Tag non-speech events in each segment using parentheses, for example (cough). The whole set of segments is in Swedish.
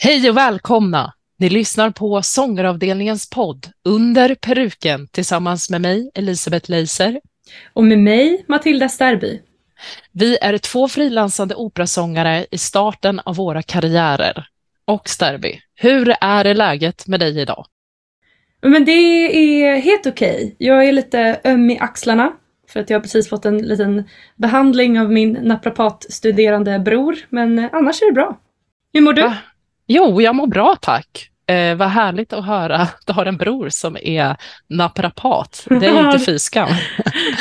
Hej och välkomna! Ni lyssnar på Sångaravdelningens podd Under peruken tillsammans med mig, Elisabeth Leiser. Och med mig, Matilda Stärby. Vi är två frilansande operasångare i starten av våra karriärer. Och Stärby, hur är läget med dig idag? Men det är helt okej. Okay. Jag är lite öm i axlarna för att jag har precis fått en liten behandling av min naprapatstuderande bror, men annars är det bra. Hur mår du? Ah, jo, jag mår bra tack. Eh, vad härligt att höra att du har en bror som är naprapat. Det är inte (laughs) fy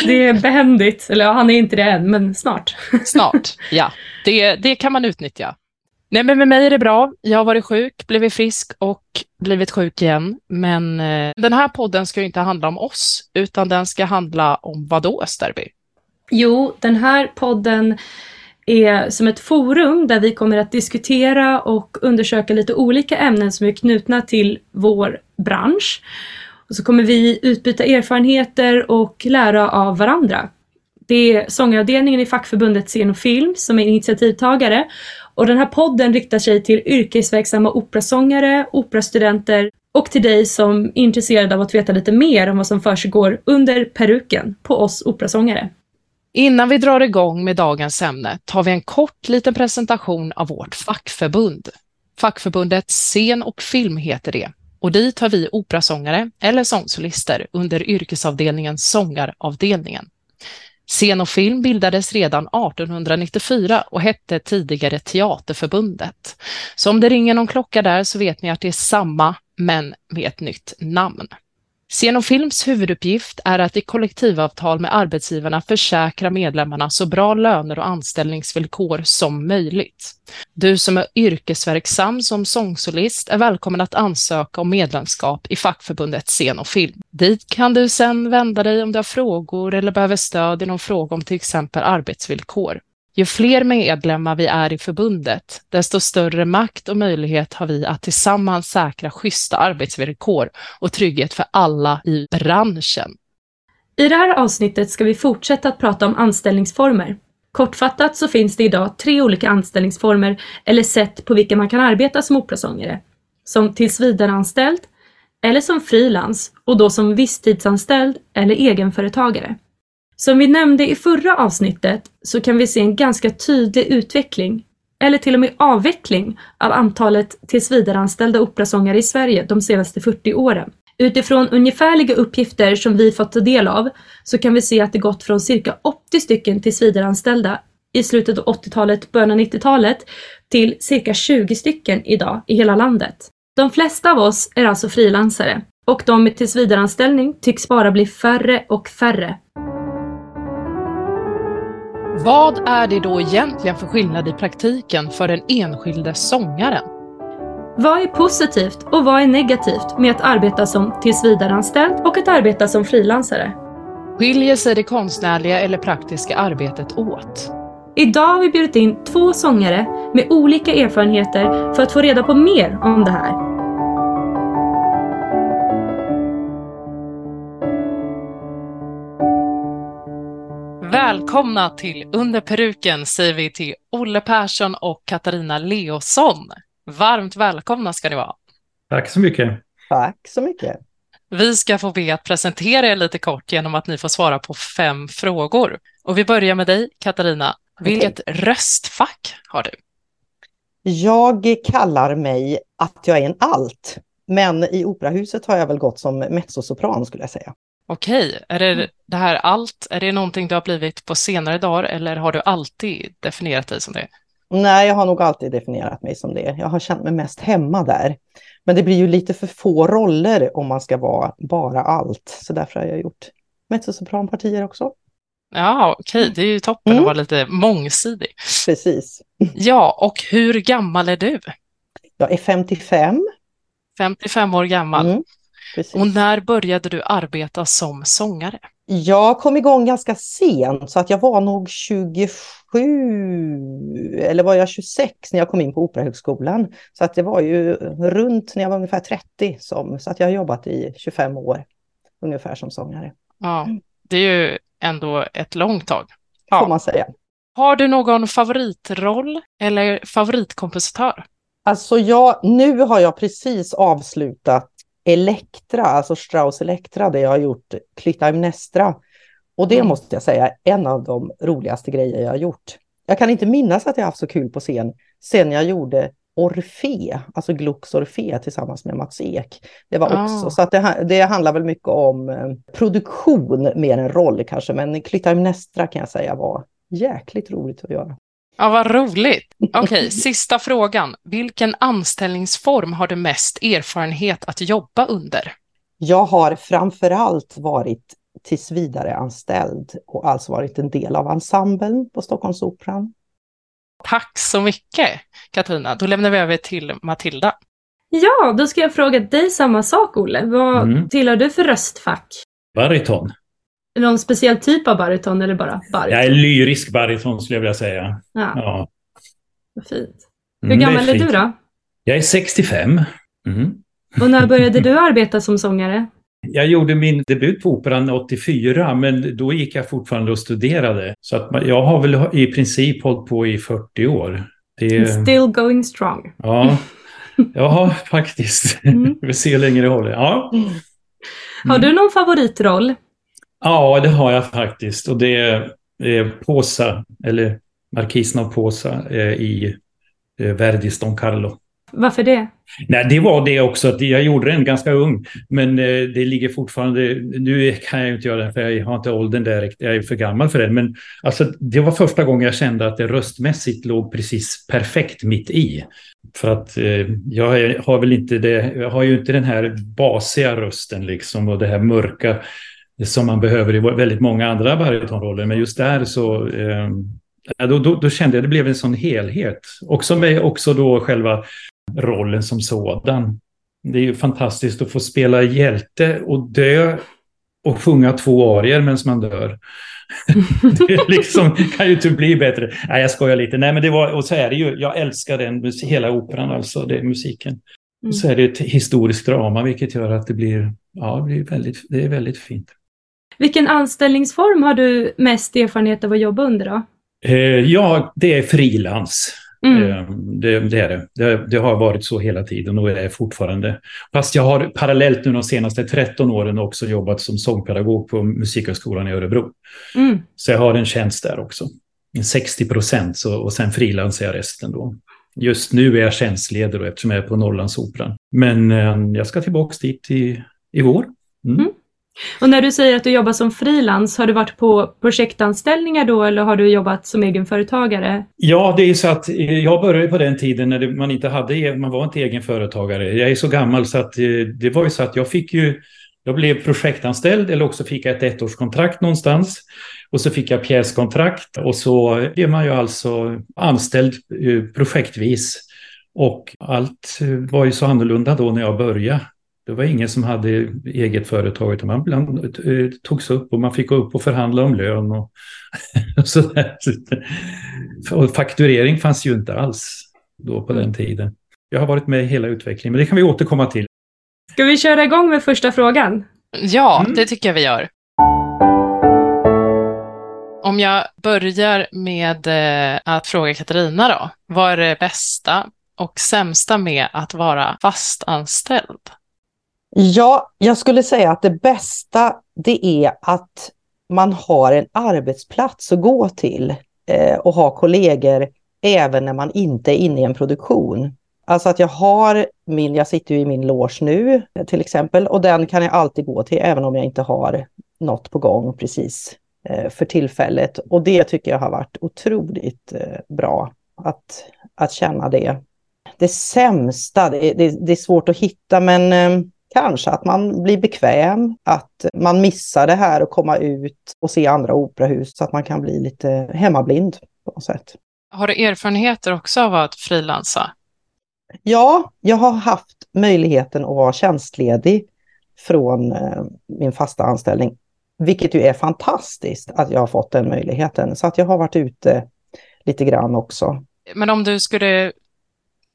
det är behändigt, eller ja, han är inte det än, men snart. (laughs) snart, ja. Det, det kan man utnyttja. Nej, men med mig är det bra. Jag har varit sjuk, blivit frisk och blivit sjuk igen. Men eh, den här podden ska ju inte handla om oss, utan den ska handla om vad då, Österby? Jo, den här podden är som ett forum där vi kommer att diskutera och undersöka lite olika ämnen som är knutna till vår bransch. Och så kommer vi utbyta erfarenheter och lära av varandra. Det är sångavdelningen i fackförbundet Scen och Film som är initiativtagare och den här podden riktar sig till yrkesverksamma operasångare, operastudenter och till dig som är intresserad av att veta lite mer om vad som försiggår under peruken på oss operasångare. Innan vi drar igång med dagens ämne tar vi en kort liten presentation av vårt fackförbund. Fackförbundet Scen och film heter det och dit har vi operasångare eller sångsolister under yrkesavdelningen Sångaravdelningen. Scen och film bildades redan 1894 och hette tidigare Teaterförbundet. Så om det ringer någon klocka där så vet ni att det är samma, men med ett nytt namn. Scen och Films huvuduppgift är att i kollektivavtal med arbetsgivarna försäkra medlemmarna så bra löner och anställningsvillkor som möjligt. Du som är yrkesverksam som sångsolist är välkommen att ansöka om medlemskap i fackförbundet Scen och Film. Dit kan du sedan vända dig om du har frågor eller behöver stöd i någon fråga om till exempel arbetsvillkor. Ju fler medlemmar vi är i förbundet, desto större makt och möjlighet har vi att tillsammans säkra schyssta arbetsvillkor och trygghet för alla i branschen. I det här avsnittet ska vi fortsätta att prata om anställningsformer. Kortfattat så finns det idag tre olika anställningsformer eller sätt på vilka man kan arbeta som operasångare. Som tillsvidareanställd, eller som frilans och då som visstidsanställd eller egenföretagare. Som vi nämnde i förra avsnittet så kan vi se en ganska tydlig utveckling, eller till och med avveckling, av antalet tillsvidareanställda operasångare i Sverige de senaste 40 åren. Utifrån ungefärliga uppgifter som vi fått ta del av så kan vi se att det gått från cirka 80 stycken tillsvidareanställda i slutet av 80-talet, början av 90-talet till cirka 20 stycken idag i hela landet. De flesta av oss är alltså frilansare och de med tillsvidareanställning tycks bara bli färre och färre. Vad är det då egentligen för skillnad i praktiken för den enskilde sångaren? Vad är positivt och vad är negativt med att arbeta som tillsvidareanställd och att arbeta som frilansare? Skiljer sig det konstnärliga eller praktiska arbetet åt? Idag har vi bjudit in två sångare med olika erfarenheter för att få reda på mer om det här. Välkomna till Under peruken säger vi till Olle Persson och Katarina Leosson. Varmt välkomna ska ni vara. Tack så mycket. Tack så mycket. Vi ska få be att presentera er lite kort genom att ni får svara på fem frågor. Och vi börjar med dig, Katarina. Vilket okay. röstfack har du? Jag kallar mig att jag är en alt, men i operahuset har jag väl gått som mezzosopran skulle jag säga. Okej, är det mm. det här allt, är det någonting du har blivit på senare dagar eller har du alltid definierat dig som det? Nej, jag har nog alltid definierat mig som det. Jag har känt mig mest hemma där. Men det blir ju lite för få roller om man ska vara bara allt. Så därför har jag gjort mezzosopranpartier också. Ja, okej, okay. det är ju toppen mm. att vara lite mångsidig. Precis. Ja, och hur gammal är du? Jag är 55. 55 år gammal. Mm. Precis. Och när började du arbeta som sångare? Jag kom igång ganska sent så att jag var nog 27 eller var jag 26 när jag kom in på Operahögskolan. Så att det var ju runt när jag var ungefär 30 som, så att jag har jobbat i 25 år ungefär som sångare. Ja, det är ju ändå ett långt tag. Ja. Får man säga. Har du någon favoritroll eller favoritkompositör? Alltså jag, nu har jag precis avslutat Elektra, alltså Strauss Elektra, där jag har gjort Clytemnestra. Och det Mm. måste jag säga är en av de roligaste grejer jag har gjort. Jag kan inte minnas att jag haft så kul på scen sen jag gjorde Orfe, alltså Glucks Orfe tillsammans med Mats Ek. Det var också, Ah. så att det, det handlar väl mycket om eh, produktion mer än roll kanske, men Clytemnestra kan jag säga var jäkligt roligt att göra. Ja, vad roligt. Okej, sista frågan. Vilken anställningsform har du mest erfarenhet att jobba under? Jag har framförallt varit tills vidare anställd och alltså varit en del av ensemblen på Stockholmsoperan. Tack så mycket, Katarina. Då lämnar vi över till Matilda. Ja, då ska jag fråga dig samma sak, Olle. Vad Mm. tillhör du för röstfack? Bariton. Någon speciell typ av bariton eller bara bariton? Jag är lyrisk bariton skulle jag vilja säga. Ja, Ja. vad fint. Mm, Hur det gammal är, fint. du då? Jag är 65. Mm. Och när började du arbeta som sångare? Jag gjorde min debut på Operan 84, men då gick jag fortfarande och studerade. Så att jag har väl i princip hållit på i 40 år. Det, Still going strong. ja, ja, faktiskt. Mm. (laughs) Vi får se hur länge det håller. Ja. Har Mm. du någon favoritroll? Ja, det har jag faktiskt. Och det är Posa, eller Markisen av Posa eh, i eh, Verdis Don Carlo. Varför det? Nej, det var det också. Att jag gjorde den ganska ung. Men eh, det ligger fortfarande... Nu kan jag inte göra den för jag har inte åldern där. Jag är för gammal för det. Men alltså, det var första gången jag kände att det röstmässigt låg precis perfekt mitt i. För att eh, jag har väl inte det... Jag har ju inte den här basiga rösten liksom och det här mörka som man behöver i väldigt många andra baritonroller. Men just där så... Eh, då, då, då kände jag att det blev en sån helhet. Också med också då själva rollen som sådan. Det är ju fantastiskt att få spela hjälte och dö och sjunga två arior medan man dör. (laughs) det liksom, kan ju inte bli bättre. Nej, jag skojar lite. Nej, men det var, och så är det ju, jag älskar den, hela operan, alltså det är musiken. Mm. Så är det ett historiskt drama, vilket gör att det blir, ja, det, blir väldigt, det är väldigt fint. Vilken anställningsform har du mest erfarenhet av att jobba under då? Eh, ja, det är frilans. Mm. Eh, Det, det är det. det. Det har varit så hela tiden och är fortfarande. Fast jag har parallellt nu de senaste 13 åren också jobbat som sångpedagog på Musikhögskolan i Örebro. Mm. Så jag har en tjänst där också. 60 procent och sen frilansar jag resten då. Just nu är jag tjänstledig då, eftersom jag är på Norrlandsoperan. Men eh, jag ska tillbaka dit i, i vår. Mm. Och när du säger att du jobbar som frilans, har du varit på projektanställningar då eller har du jobbat som egenföretagare? Ja, det är så att eh, jag började på den tiden när man inte hade, e- man var inte egenföretagare. Jag är så gammal så att eh, det var ju så att jag fick ju, jag blev projektanställd eller också fick jag ett ettårskontrakt någonstans. Och så fick jag pjäskontrakt och så blev man ju alltså anställd eh, projektvis. Och allt var ju så annorlunda då när jag började. Det var ingen som hade eget företag utan man bland, eh, togs upp och man fick gå upp och förhandla om lön och, (laughs) och sådär. Och fakturering fanns ju inte alls då på den tiden. Jag har varit med i hela utvecklingen, men det kan vi återkomma till. Ska vi köra igång med första frågan? Ja, Mm. det tycker jag vi gör. Om jag börjar med eh, att fråga Katarina då. Vad är det bästa och sämsta med att vara fastanställd? Ja, jag skulle säga att det bästa det är att man har en arbetsplats att gå till eh, och ha kollegor även när man inte är inne i en produktion. Alltså att jag har min, jag sitter ju i min loge nu till exempel och den kan jag alltid gå till även om jag inte har något på gång precis eh, för tillfället. Och det tycker jag har varit otroligt eh, bra att, att känna det. Det sämsta, det, det, det är svårt att hitta men eh, Kanske att man blir bekväm, att man missar det här och komma ut och se andra operahus så att man kan bli lite hemmablind på något sätt. Har du erfarenheter också av att frilansa? Ja, jag har haft möjligheten att vara tjänstledig från eh, min fasta anställning, vilket ju är fantastiskt att jag har fått den möjligheten. Så att jag har varit ute lite grann också. Men om du skulle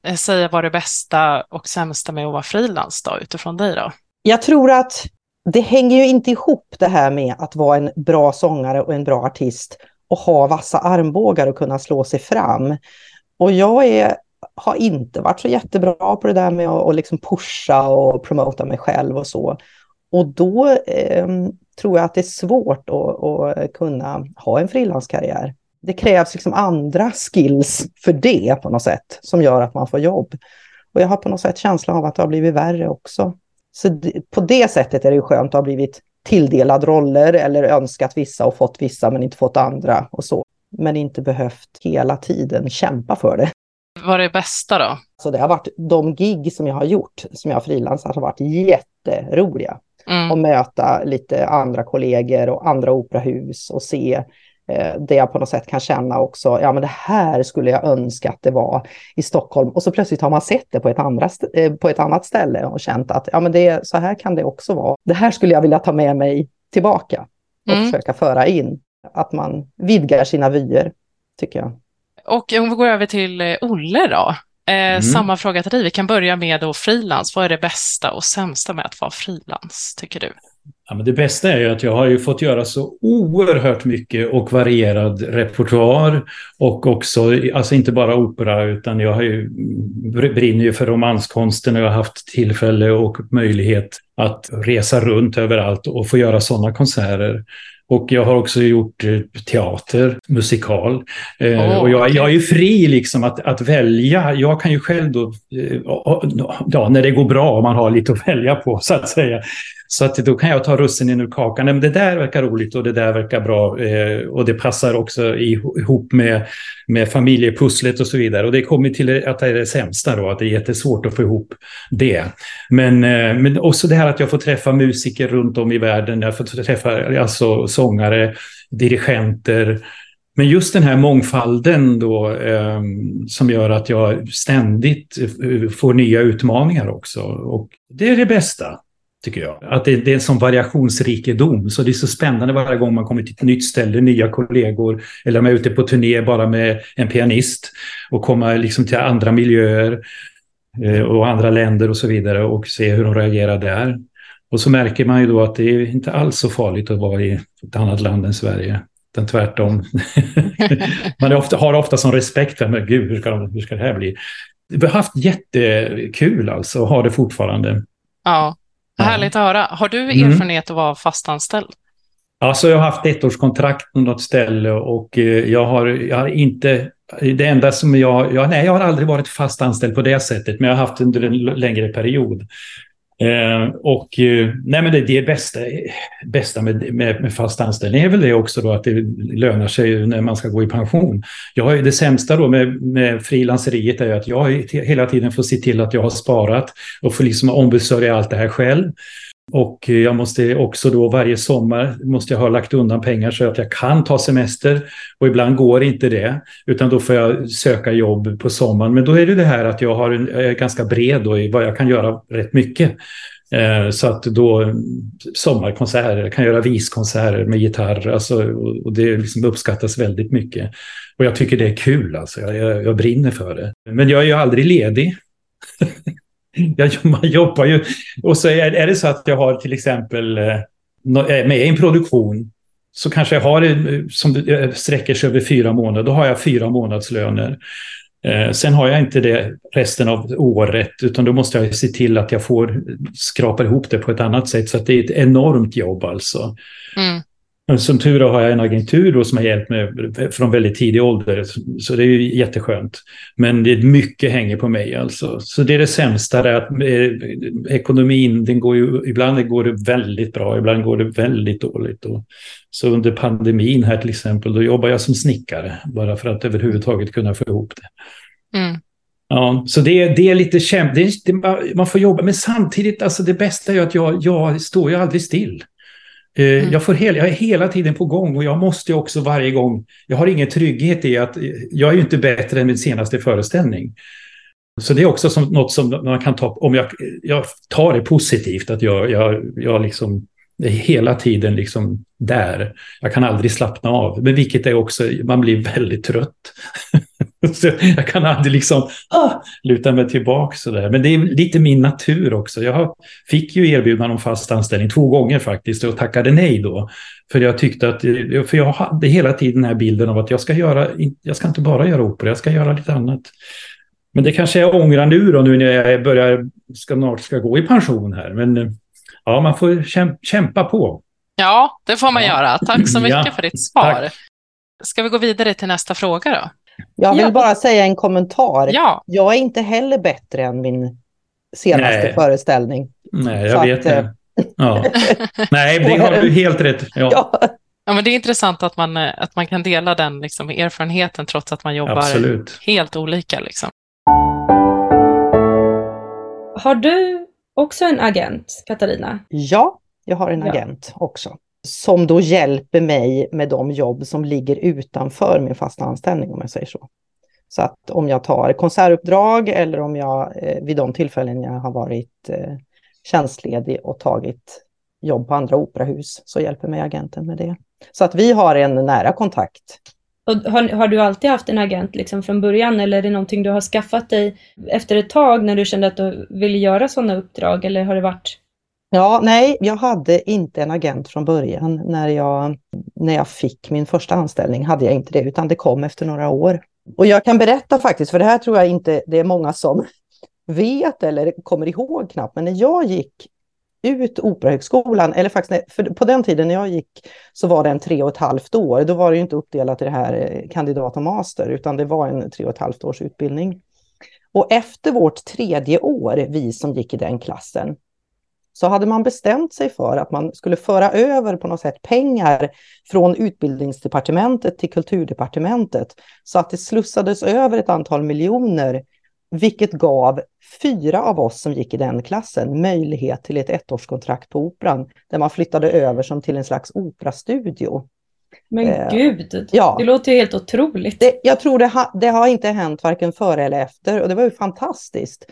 Eh, säga vad det bästa och sämsta med att vara frilans då, utifrån dig då? Jag tror att det hänger ju inte ihop det här med att vara en bra sångare och en bra artist och ha vassa armbågar och kunna slå sig fram. Och jag är har inte varit så jättebra på det där med att, liksom pusha och promota mig själv och så. Och då eh, tror jag att det är svårt att, att kunna ha en frilanskarriär. Det krävs liksom andra skills för det på något sätt som gör att man får jobb. Och jag har på något sätt känslan av att det har blivit värre också. Så det, på det sättet är det ju skönt att ha blivit tilldelad roller eller önskat vissa och fått vissa men inte fått andra och så. Men inte behövt hela tiden kämpa för det. Vad är det bästa då? Så det har varit de gig som jag har gjort, som jag har frilansat, har varit jätteroliga. Mm. Och möta lite andra kollegor och andra operahus och se eh, det jag på något sätt kan känna också, ja men det här skulle jag önska att det var i Stockholm. Och så plötsligt har man sett det på ett, andra, eh, på ett annat ställe och känt att ja men det, så här kan det också vara. Det här skulle jag vilja ta med mig tillbaka och mm. försöka föra in. Att man vidgar sina vyer, tycker jag. Och om vi går över till eh, Olle då. Eh, mm. Samma fråga till dig. Vi kan börja med frilans. Vad är det bästa och sämsta med att vara frilans, tycker du? Ja, men det bästa är ju att jag har ju fått göra så oerhört mycket och varierad repertoar. Och också, alltså inte bara opera, utan jag har ju, brinner ju för romanskonsten och jag har haft tillfälle och möjlighet att resa runt överallt och få göra sådana konserter. Och jag har också gjort eh, teater, musikal. Oh, och jag, jag, är ju fri liksom att, att välja. Jag kan ju själv då, eh, ja, när det går bra, om man har lite att välja på så att säga, så att då kan jag ta russinen ur kakan. Men det där verkar roligt och det där verkar bra. Eh, och det passar också ihop med, med familjepusslet och så vidare. Och det kommer till att det är det sämsta då, att det är jättesvårt att få ihop det. Men, eh, men också det här att jag får träffa musiker runt om i världen. Jag får träffa alltså, sångare, dirigenter. Men just den här mångfalden då eh, som gör att jag ständigt eh, får nya utmaningar också. Och det är det bästa tycker jag. Att det, det, är en sån variationsrikedom. Så det är så spännande varje gång man kommer till ett nytt ställe, nya kollegor. Eller om jag är ute på turné bara med en pianist. Och komma liksom till andra miljöer eh, och andra länder och så vidare. Och se hur de reagerar där. Och så märker man ju då att det är inte alls så farligt att vara i ett annat land än Sverige. Utan tvärtom. (laughs) man ofta, har ofta sån respekt för, men gud, hur ska, de, hur ska det här bli? Vi har haft jättekul alltså, och har det fortfarande. Ja. Härligt att höra. Har du mm. erfarenhet av att vara fastanställd? Alltså jag har haft ettårskontrakt på något ställe och eh, jag har, jag har inte... Det enda som jag, jag... Nej, jag har aldrig varit fast anställd på det sättet, men jag har haft under en längre period. Eh, och eh, nej, men det, det bästa, bästa med, med, med, fast anställning är väl det också då att det lönar sig när man ska gå i pension. Jag har ju det sämsta då med, med frilanseriet är att jag hela tiden får se till att jag har sparat och får liksom ombesörja allt det här själv. Och jag måste också då varje sommar måste jag ha lagt undan pengar så att jag kan ta semester. Och ibland går inte det, utan då får jag söka jobb på sommaren. Men då är det det här att jag har en, är ganska bred då i vad jag kan göra rätt mycket. Eh, så att då sommarkonserter, jag kan göra viskonserter med gitarr alltså, och det liksom uppskattas väldigt mycket. Och jag tycker det är kul, alltså. jag, jag, jag brinner för det. Men jag är ju aldrig ledig. (laughs) (clears throat) jag, man jobbar ju. Och så är, är, det så att jag har till exempel eh, med i en produktion så kanske jag har det som eh, sträcker sig över fyra månader. Då har jag fyra månadslöner. Sen har jag inte det resten av året, utan då måste jag se till att jag får skrapa ihop det på ett annat sätt. Så att det är ett enormt jobb alltså. Mm. Som tur har jag en agentur då som har hjälpt mig från väldigt tidig ålder. Så det är ju jätteskönt. Men det är mycket hänger på mig alltså. Så det är det sämsta. Det att eh, ekonomin, den går ju, ibland går det väldigt bra, ibland går det väldigt dåligt. Och så under pandemin här till exempel, då jobbar jag som snickare. Bara för att överhuvudtaget kunna få ihop det. Mm. Ja, så det, det är lite kämpigt. Man får jobba, men samtidigt, alltså det bästa är att jag, jag står ju aldrig still. Eh, mm. Jag, får hel, jag är hela tiden på gång och jag måste också varje gång... Jag har ingen trygghet i att... Jag är ju inte bättre än min senaste föreställning. Så det är också som, något som man kan ta... Om jag, jag tar det positivt, att jag, jag, jag liksom är hela tiden liksom där. Jag kan aldrig slappna av. Men vilket är också... Man blir väldigt trött. (laughs) (laughs) Så jag kan aldrig liksom ah, luta mig tillbaka sådär. Men det är lite min natur också. Jag fick ju erbjudande om fast anställning två gånger faktiskt och tackade nej då. För jag tyckte att, för jag hade hela tiden den här bilden av att jag ska göra, jag ska inte bara göra opera, jag ska göra lite annat. Men det kanske jag ångrar nu då, nu när jag börjar, ska, snart ska gå i pension här. Men ja, man får kämpa på. Ja, det får man ja. göra. Tack så (laughs) mycket ja. för ditt svar. Tack. Ska vi gå vidare till nästa fråga då? Jag vill ja. bara säga en kommentar. Ja. Jag är inte heller bättre än min senaste Nej. föreställning. Nej, jag Så vet att, det. Eh, ja. (laughs) Nej, det har du helt rätt. Ja. Ja, men det är intressant att man, eh, att man kan dela den liksom, erfarenheten trots att man jobbar Absolut. helt olika. Liksom. Har du också en agent, Katarina? Ja, jag har en ja. agent också. Som då hjälper mig med de jobb som ligger utanför min fasta anställning om jag säger så. Så att om jag tar konsertuppdrag eller om jag eh, vid de tillfällen jag har varit eh, tjänstledig och tagit jobb på andra operahus så hjälper mig agenten med det. Så att vi har en nära kontakt. Och har, har du alltid haft en agent liksom från början eller är det någonting du har skaffat dig efter ett tag när du kände att du ville göra sådana uppdrag eller har det varit? Ja, nej, jag hade inte en agent från början. När jag, när jag fick min första anställning hade jag inte det, utan det kom efter några år. Och jag kan berätta faktiskt, för det här tror jag inte det är många som (laughs) vet eller kommer ihåg knappt, men när jag gick ut Operahögskolan, eller faktiskt för på den tiden när jag gick så var det en tre och ett halvt år. Då var det ju inte uppdelat i det här eh, kandidat och master, utan det var en tre och ett halvt års utbildning. Och efter vårt tredje år, vi som gick i den klassen, så hade man bestämt sig för att man skulle föra över på något sätt pengar från utbildningsdepartementet till kulturdepartementet så att det slussades över ett antal miljoner vilket gav fyra av oss som gick i den klassen möjlighet till ett ettårskontrakt på Operan, där man flyttade över som till en slags operastudio. Men eh, gud, ja. det låter ju helt otroligt. Det, jag tror det, ha, det har inte hänt varken före eller efter och det var ju fantastiskt.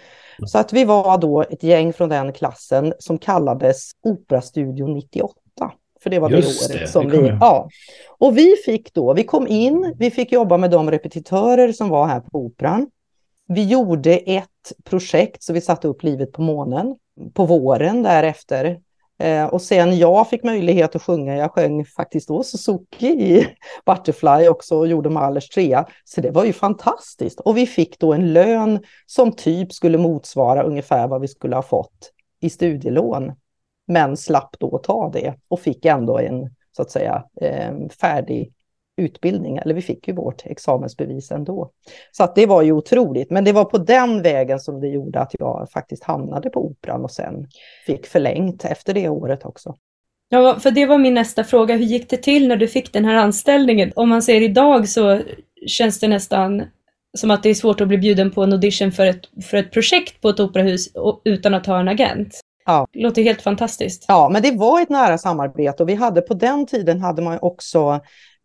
Så att vi var då ett gäng från den klassen som kallades Operastudio 98. För det var Just det året som det vi... Ja. Och vi fick då, vi kom in, vi fick jobba med de repetitörer som var här på Operan. Vi gjorde ett projekt, så vi satte upp Livet på månen på våren därefter. Eh, och sen jag fick möjlighet att sjunga, jag sjöng faktiskt då Suzuki i (laughs) Butterfly också och gjorde Mahlers trea. Så det var ju fantastiskt. Och vi fick då en lön som typ skulle motsvara ungefär vad vi skulle ha fått i studielån. Men slapp då ta det och fick ändå en så att säga eh, färdig utbildning, eller vi fick ju vårt examensbevis ändå. Så att det var ju otroligt, men det var på den vägen som det gjorde att jag faktiskt hamnade på Operan och sen fick förlängt efter det året också. Ja, för det var min nästa fråga. Hur gick det till när du fick den här anställningen? Om man ser idag så känns det nästan som att det är svårt att bli bjuden på en audition för ett, för ett projekt på ett operahus utan att ha en agent. Ja. Det låter helt fantastiskt. Ja, men det var ett nära samarbete och vi hade på den tiden hade man också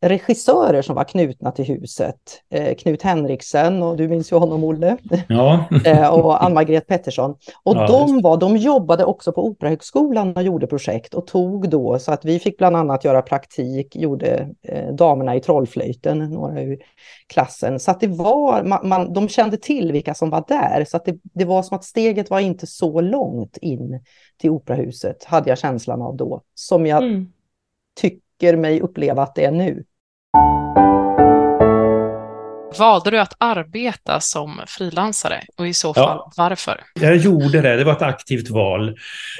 regissörer som var knutna till huset. Eh, Knut Henriksen, och du minns ju honom Olle, ja. (laughs) eh, och Ann-Margret Pettersson. Och ja, de, var, de jobbade också på Operahögskolan och gjorde projekt och tog då, så att vi fick bland annat göra praktik, gjorde eh, Damerna i Trollflöjten, några ur klassen. Så att det var, man, man, de kände till vilka som var där, så att det, det var som att steget var inte så långt in till operahuset, hade jag känslan av då, som jag mm. tycker mig uppleva att det är nu. Valde du att arbeta som frilansare och i så fall ja, varför? Jag gjorde det, det var ett aktivt val.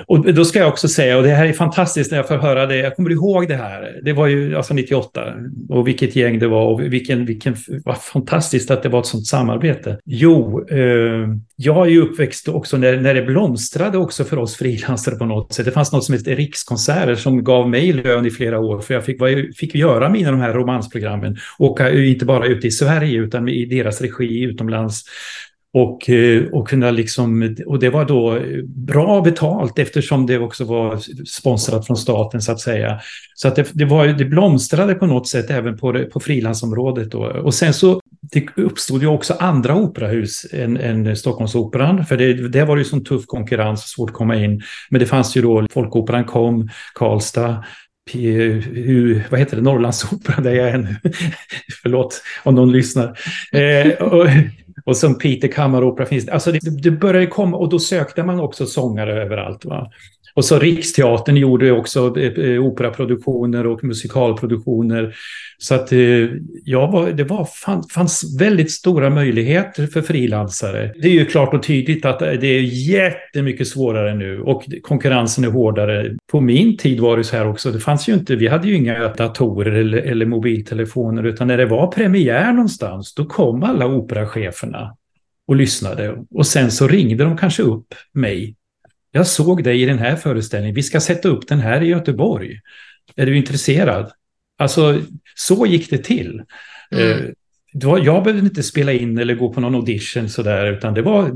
Och då ska jag också säga, och det här är fantastiskt när jag får höra det, jag kommer ihåg det här, det var ju alltså 98 och vilket gäng det var och vilken, vilken, vad fantastiskt att det var ett sånt samarbete. Jo, eh, jag är ju uppväxt också när, när det blomstrade också för oss frilansare på något sätt. Det fanns något som hette Rikskonserter som gav mig lön i flera år för jag fick, fick göra mina de här romansprogrammen. Åka inte bara ut i Sverige utan i deras regi utomlands. Och, eh, och, kunna liksom, och det var då bra betalt eftersom det också var sponsrat från staten så att säga. Så att det, det, var, det blomstrade på något sätt även på, på frilansområdet. Då. Och sen så det uppstod ju också andra operahus än, än Stockholmsoperan. För det, det var ju sån tuff konkurrens, svårt att komma in. Men det fanns ju då Folkoperan kom, Karlstad, vad heter det, Norrlandsoperan där jag är nu. (laughs) Förlåt om någon lyssnar. Eh, och, Och som Peter Kammaropera finns det. Alltså det, det började komma och då sökte man också sångare överallt. Va? Och så Riksteatern gjorde också eh, eh, operaproduktioner och musikalproduktioner. Så att eh, jag var, det var, fanns väldigt stora möjligheter för frilansare. Det är ju klart och tydligt att det är jättemycket svårare nu och konkurrensen är hårdare. På min tid var det så här också, det fanns ju inte, vi hade ju inga datorer eller, eller mobiltelefoner utan när det var premiär någonstans då kom alla operacheferna och lyssnade och sen så ringde de kanske upp mig jag såg dig i den här föreställningen. Vi ska sätta upp den här i Göteborg. Är du intresserad? Alltså, så gick det till. Mm. Eh, jag behövde inte spela in eller gå på någon audition sådär, utan det var,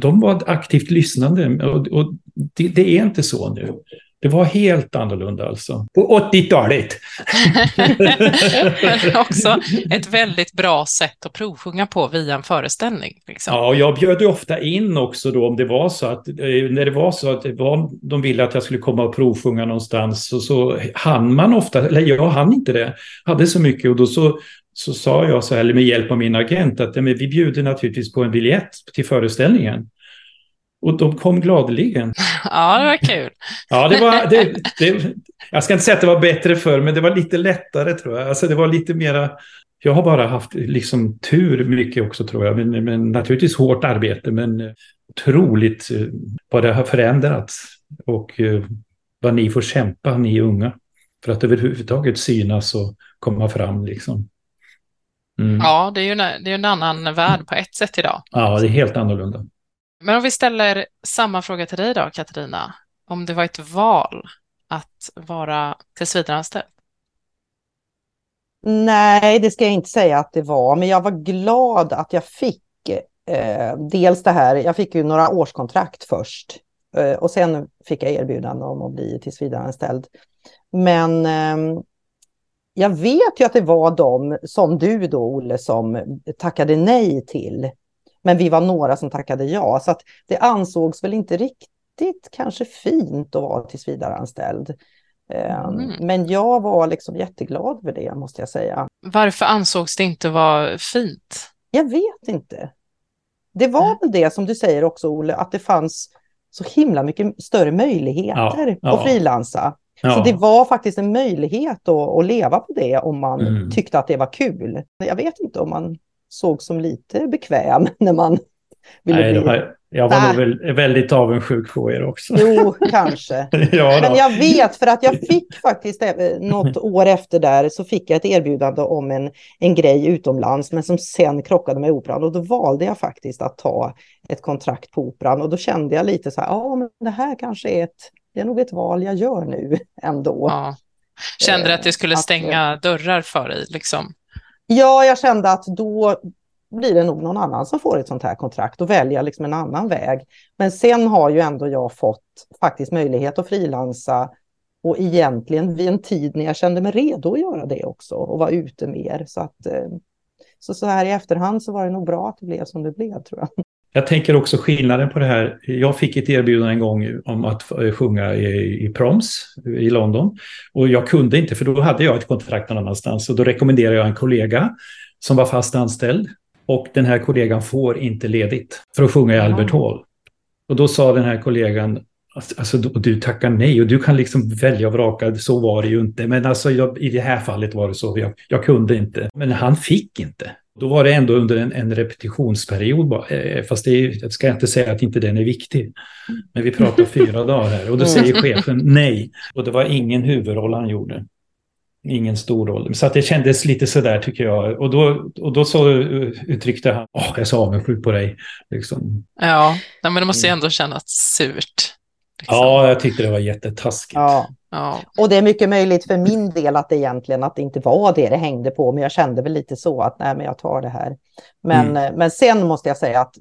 de var aktivt lyssnande. Och, och det, det, är inte så nu. Det var helt annorlunda alltså. På 80-talet. Men (laughs) (laughs) också ett väldigt bra sätt att provsjunga på via en föreställning. Liksom. Ja, och jag bjöd ju ofta in också då om det var så att, eh, när det var så att var, de ville att jag skulle komma och provsjunga någonstans, så, så hann man ofta, eller jag hann inte det, hade så mycket och då så så sa jag så här, med hjälp av min agent, att men vi bjuder naturligtvis på en biljett till föreställningen. Och de kom gladeligen. Ja, det var kul. Ja, det var, det, det, jag ska inte säga att det var bättre för men det var lite lättare tror jag. Alltså det var lite mera... Jag har bara haft liksom tur mycket också tror jag. Men, men naturligtvis hårt arbete, men otroligt eh, vad det har förändrats. Och eh, vad ni får kämpa, ni unga. För att överhuvudtaget synas och komma fram liksom. Mm. Ja, det är ju en, det är en annan värld på ett sätt idag. Ja, det är helt annorlunda. Men om vi ställer samma fråga till dig då, Katarina. Om det var ett val att vara tillsvidareanställd? Nej, det ska jag inte säga att det var, men jag var glad att jag fick eh, dels det här, jag fick ju några årskontrakt först eh, och sen fick jag erbjudande om att bli tillsvidareanställd. Men eh, jag vet ju att det var de, som du då Olle, som tackade nej till men vi var några som tackade ja, så att det ansågs väl inte riktigt kanske fint att vara tillsvidareanställd. Ehm, mm. Men jag var liksom jätteglad för det, måste jag säga. Varför ansågs det inte vara fint? Jag vet inte. Det var mm. väl det som du säger också, Olle, att det fanns så himla mycket större möjligheter ja, ja. att frilansa. Ja. Så det var faktiskt en möjlighet att, att leva på det om man mm. tyckte att det var kul. Jag vet inte om man såg som lite bekväm (laughs) när man ville Nej, bli... Var, jag var nog väl, väldigt avundsjuk på er också. Jo, (laughs) kanske. ja, Men jag vet för att jag fick faktiskt eh, något år efter där så fick jag ett erbjudande om en, en grej utomlands men som sen krockade med operan och då valde jag faktiskt att ta ett kontrakt på operan och då kände jag lite så här, ja men det här kanske är ett, det är nog ett val jag gör nu ändå. Ja. Kände du att det skulle stänga att, dörrar för dig liksom? Ja, jag kände att då blir det nog någon annan som får ett sånt här kontrakt och välja liksom en annan väg. Men sen har ju ändå jag fått faktiskt möjlighet att frilansa och egentligen vid en tid när jag kände mig redo att göra det också och vara ute mer. Så att eh, så, så här i efterhand så var det nog bra att det blev som det blev tror jag. Jag tänker också skillnaden på det här. Jag fick ett erbjudande en gång om att sjunga i, i Proms i London. Och jag kunde inte, för då hade jag ett kontrakt någon annanstans. Och då rekommenderade jag en kollega som var fast anställd. Och den här kollegan får inte ledigt för att sjunga i Albert Hall. Och då sa den här kollegan, alltså du tackar nej och du kan liksom välja och vraka, så var det ju inte. Men alltså jag, i det här fallet var det så, jag, jag kunde inte. Men han fick inte. Då var det ändå under en, en repetitionsperiod, eh, fast det är, jag ska inte säga att inte den är viktig. Men vi pratar fyra (laughs) dagar här och då säger chefen nej. Och det var ingen huvudroll han gjorde. Ingen stor roll. Så att det kändes lite sådär tycker jag. Och då, och då så uttryckte han, åh, jag är så avundsjuk på dig. Liksom. Ja, men det måste ju ändå kännas surt. Liksom. Ja, jag tyckte det var jättetaskigt. Ja. ja. Och det är mycket möjligt för min del att det egentligen att det inte var det det hängde på, men jag kände väl lite så att nej, men jag tar det här. Men, mm. Eh, men sen måste jag säga att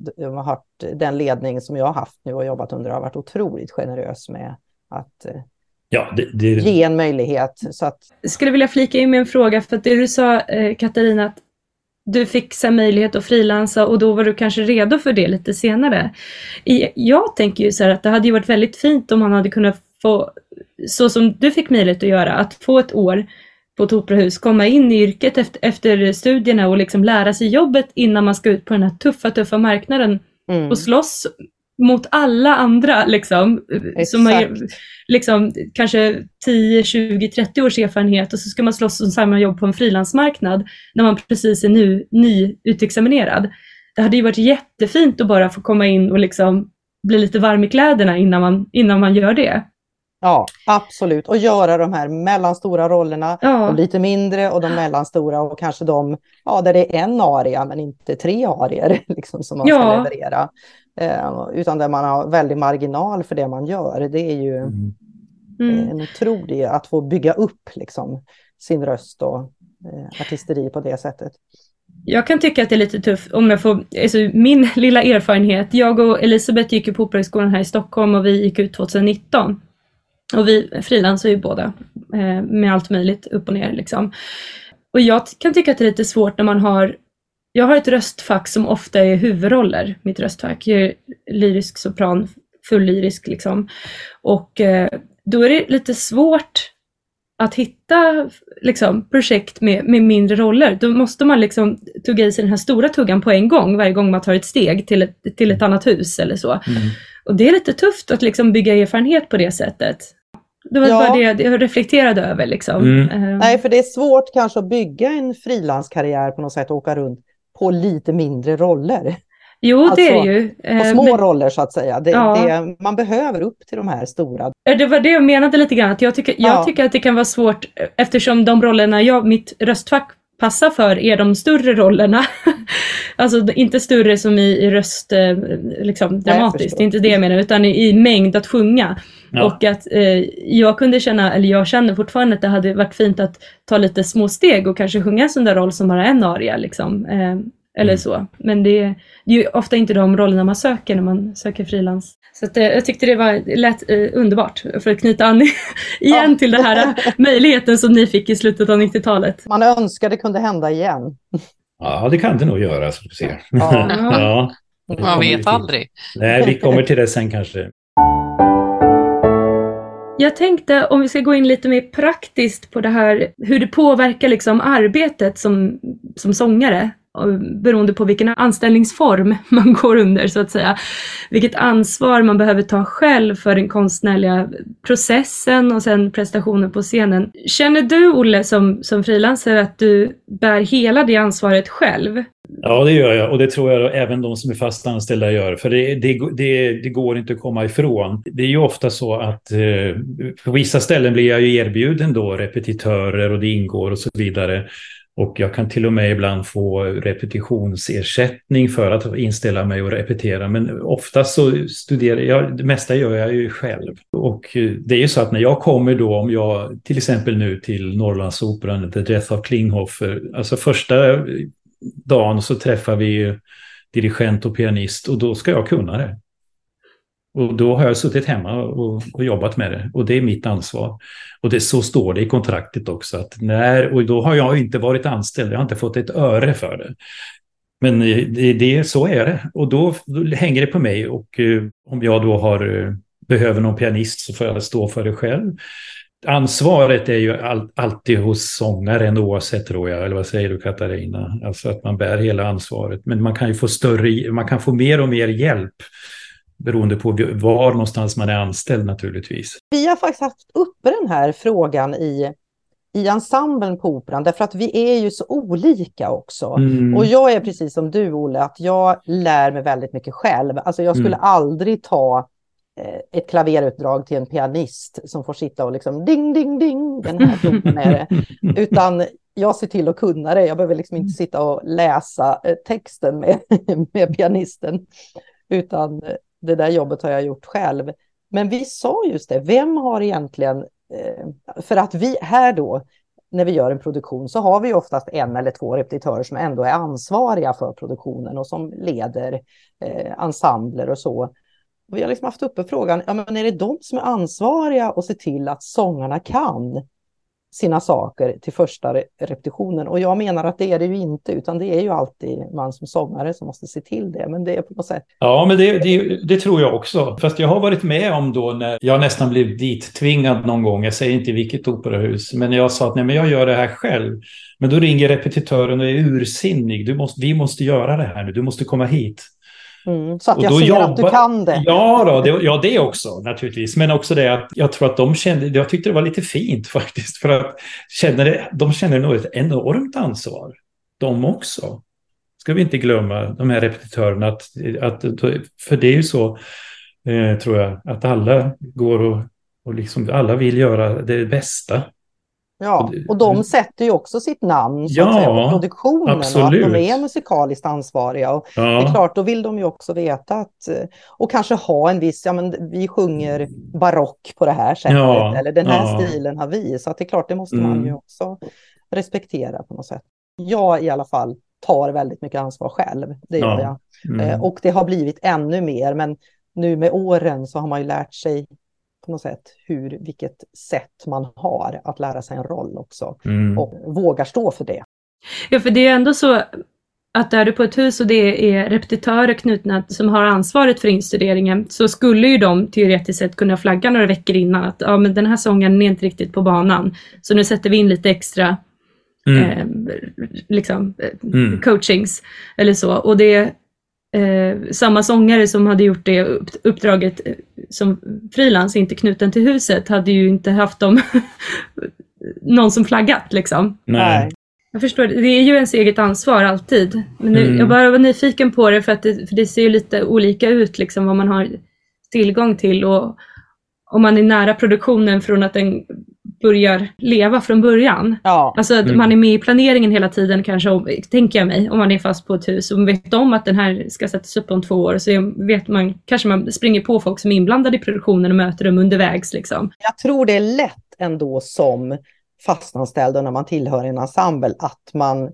den ledning som jag har haft nu och jobbat under har varit otroligt generös med att eh, ja, det, det... ge en möjlighet. Så att... Jag skulle vilja flika in med en fråga, för att det du sa eh, Katarina, att du fick sen möjlighet att frilansa och då var du kanske redo för det lite senare. Jag tänker ju så här att det hade ju varit väldigt fint om man hade kunnat få, så som du fick möjlighet att göra, att få ett år på ett operahus, komma in i yrket efter, efter studierna och liksom lära sig jobbet innan man ska ut på den här tuffa, tuffa marknaden Mm. och slåss mot alla andra liksom, som har liksom, kanske 10, 20, 30 års erfarenhet och så ska man slåss om samma jobb på en frilansmarknad när man precis är nu, nyutexaminerad. Det hade ju varit jättefint att bara få komma in och liksom bli lite varm i kläderna innan man, innan man gör det. Ja, absolut. Och göra de här mellanstora rollerna, Ja. de lite mindre och de mellanstora och kanske de ja, där det är en aria men inte tre arier (laughs) liksom, som man ska Ja. leverera. Eh, utan där man har väldigt marginal för det man gör. Det är ju Mm. Mm. eh, en otrolig att få bygga upp liksom, sin röst och eh, artisteri på det sättet. Jag kan tycka att det är lite tufft om jag får, alltså min (laughs) lilla erfarenhet. Jag och Elisabeth gick ju på Operahögskolan här i Stockholm och vi gick ut 2019. Och vi frilansar ju båda eh, med allt möjligt upp och ner liksom. Och jag kan tycka att det är lite svårt när man har, jag har ett röstfack som ofta är huvudroller, mitt röstfack. Jag är lyrisk sopran, fullyrisk liksom. Och eh, då är det lite svårt att hitta liksom, projekt med, med mindre roller. Då måste man liksom tugga i sig den här stora tuggan på en gång varje gång man tar ett steg till ett, till ett annat hus eller så. Mm. Och det är lite tufft att liksom bygga erfarenhet på det sättet. Det var Ja. bara det jag reflekterade över. Liksom. Mm. Eh, Nej, för det är svårt kanske att bygga en frilanskarriär på något sätt och åka runt på lite mindre roller. jo, det är alltså, det ju. På Eh, små men- roller så att säga. Det, Ja. det, man behöver upp till de här stora. Det var det jag menade lite grann, att jag tycker, jag Ja. tycker att det kan vara svårt eh, eftersom de rollerna jag, mitt röstfack passar för är de större rollerna. (laughs) alltså inte större som i, i röst, eh, liksom dramatiskt, det är inte det jag menar, utan i, i mängd att sjunga. Ja. Och att eh, jag kunde känna, eller jag känner fortfarande att det hade varit fint att ta lite små steg och kanske sjunga en sån där roll som bara en aria liksom. Eh, eller Mm. så. Men det, det är ju ofta inte de rollerna man söker när man söker frilans. Så att, eh, jag tyckte det var lätt eh, underbart för att knyta an (laughs) igen Ja. till den här eh, (laughs) möjligheten som ni fick i slutet av 90-talet. Man önskar det kunde hända igen. Ja, det kan det nog göra, så vi ser. Ja. (laughs) ja. Man vet aldrig. Nej, vi kommer till det sen kanske. Jag tänkte om vi ska gå in lite mer praktiskt på det här hur det påverkar liksom arbetet som, som sångare beroende på vilken anställningsform (laughs) man går under så att säga. Vilket ansvar man behöver ta själv för den konstnärliga processen och sen prestationen på scenen. Känner du Olle som, som frilansare att du bär hela det ansvaret själv? Ja, det gör jag och det tror jag även de som är fast anställda gör. För det, det, det, det går inte att komma ifrån. Det är ju ofta så att eh, på vissa ställen blir jag ju erbjuden då repetitörer och det ingår och så vidare. Och jag kan till och med ibland få repetitionsersättning för att inställa mig och repetera. Men oftast så studerar jag, det mesta gör jag ju själv. Och eh, det är ju så att när jag kommer då, om jag till exempel nu till Norrlandsoperan, The Death of Klinghoffer, alltså första dagen så träffar vi ju dirigent och pianist och då ska jag kunna det. Och då har jag suttit hemma och, och jobbat med det och det är mitt ansvar. Och det, så står det i kontraktet också. Att när, och då har jag inte varit anställd, jag har inte fått ett öre för det. Men det, det, så är det och då, då hänger det på mig och eh, om jag då har, eh, behöver någon pianist så får jag stå för det själv. Ansvaret är ju all, alltid hos sångaren oavsett tror jag, eller vad säger du Katarina? Alltså att man bär hela ansvaret. Men man kan ju få större, man kan få mer och mer hjälp beroende på var någonstans man är anställd naturligtvis. Vi har faktiskt haft uppe den här frågan i, i ensemblen på Operan, därför att vi är ju så olika också. Mm. Och jag är precis som du Olle, att jag lär mig väldigt mycket själv. Alltså jag skulle Mm. aldrig ta eh, ett klaverutdrag till en pianist som får sitta och liksom ding, ding, ding, den här tonen är det. (laughs) Utan jag ser till att kunna det. Jag behöver liksom inte sitta och läsa eh, texten med, (laughs) med pianisten. Utan eh, det där jobbet har jag gjort själv. Men vi sa just det, vem har egentligen... Eh, för att vi här då, när vi gör en produktion, så har vi oftast en eller två repetitörer som ändå är ansvariga för produktionen och som leder eh, ensembler och så. Vi har liksom haft uppe frågan, ja, men är det de som är ansvariga och ser till att sångarna kan sina saker till första repetitionen. Och jag menar att det är det ju inte, utan det är ju alltid man som sångare som måste se till det. Men det är på något sätt. Ja, men det, det, det tror jag också. Fast jag har varit med om då när jag nästan blev dit tvingad någon gång. Jag säger inte vilket operahus, men jag sa att nej, men jag gör det här själv. Men då ringer repetitören och är ursinnig. Du måste, vi måste göra det här nu. Du måste komma hit. Mm, så att jag ser jobbar, att du kan det. Ja, då, det, ja, det också naturligtvis. Men också det att jag tror att de kände, jag tyckte det var lite fint (laughs) faktiskt. För att känner, de känner nog ett enormt ansvar, de också. Ska vi inte glömma, de här repetitörerna, att, att, för det är ju så, eh, tror jag, att alla går och, och liksom, alla vill göra det bästa. Ja, och de sätter ju också sitt namn så ja, säga, på produktionen absolut. och att de är musikaliskt ansvariga. Och ja. Det är klart, då vill de ju också veta att, och kanske ha en viss, ja men vi sjunger barock på det här sättet, ja, eller den här ja. stilen har vi, så att det är klart, det måste mm. man ju också respektera på något sätt. Jag i alla fall tar väldigt mycket ansvar själv, det gör jag. Mm. Eh, och det har blivit ännu mer, men nu med åren så har man ju lärt sig på något sätt hur, vilket sätt man har att lära sig en roll också mm. och vågar stå för det. Ja, för det är ändå så att är du på ett hus och det är repetitörer knutna som har ansvaret för instuderingen så skulle ju de teoretiskt sett kunna flagga några veckor innan att ja, men den här sången är inte riktigt på banan. Så nu sätter vi in lite extra mm. eh, liksom, eh, mm. coachings eller så. Och det eh, samma sångare som hade gjort det uppdraget eh, som frilans, inte knuten till huset, hade ju inte haft dem (laughs) någon som flaggat liksom. Nej. Jag förstår, det är ju ens eget ansvar alltid. Men nu, mm. jag bara var nyfiken på det för att det, för det ser lite olika ut liksom vad man har tillgång till och om man är nära produktionen från att den börjar leva från början. Ja. Alltså att mm. man är med i planeringen hela tiden kanske, tänker jag mig, om man är fast på ett hus och vet om att den här ska sättas upp om två år så vet man, kanske man springer på folk som är inblandade i produktionen och möter dem undervägs. Liksom. Jag tror det är lätt ändå som fastanställd och när man tillhör en ensemble att man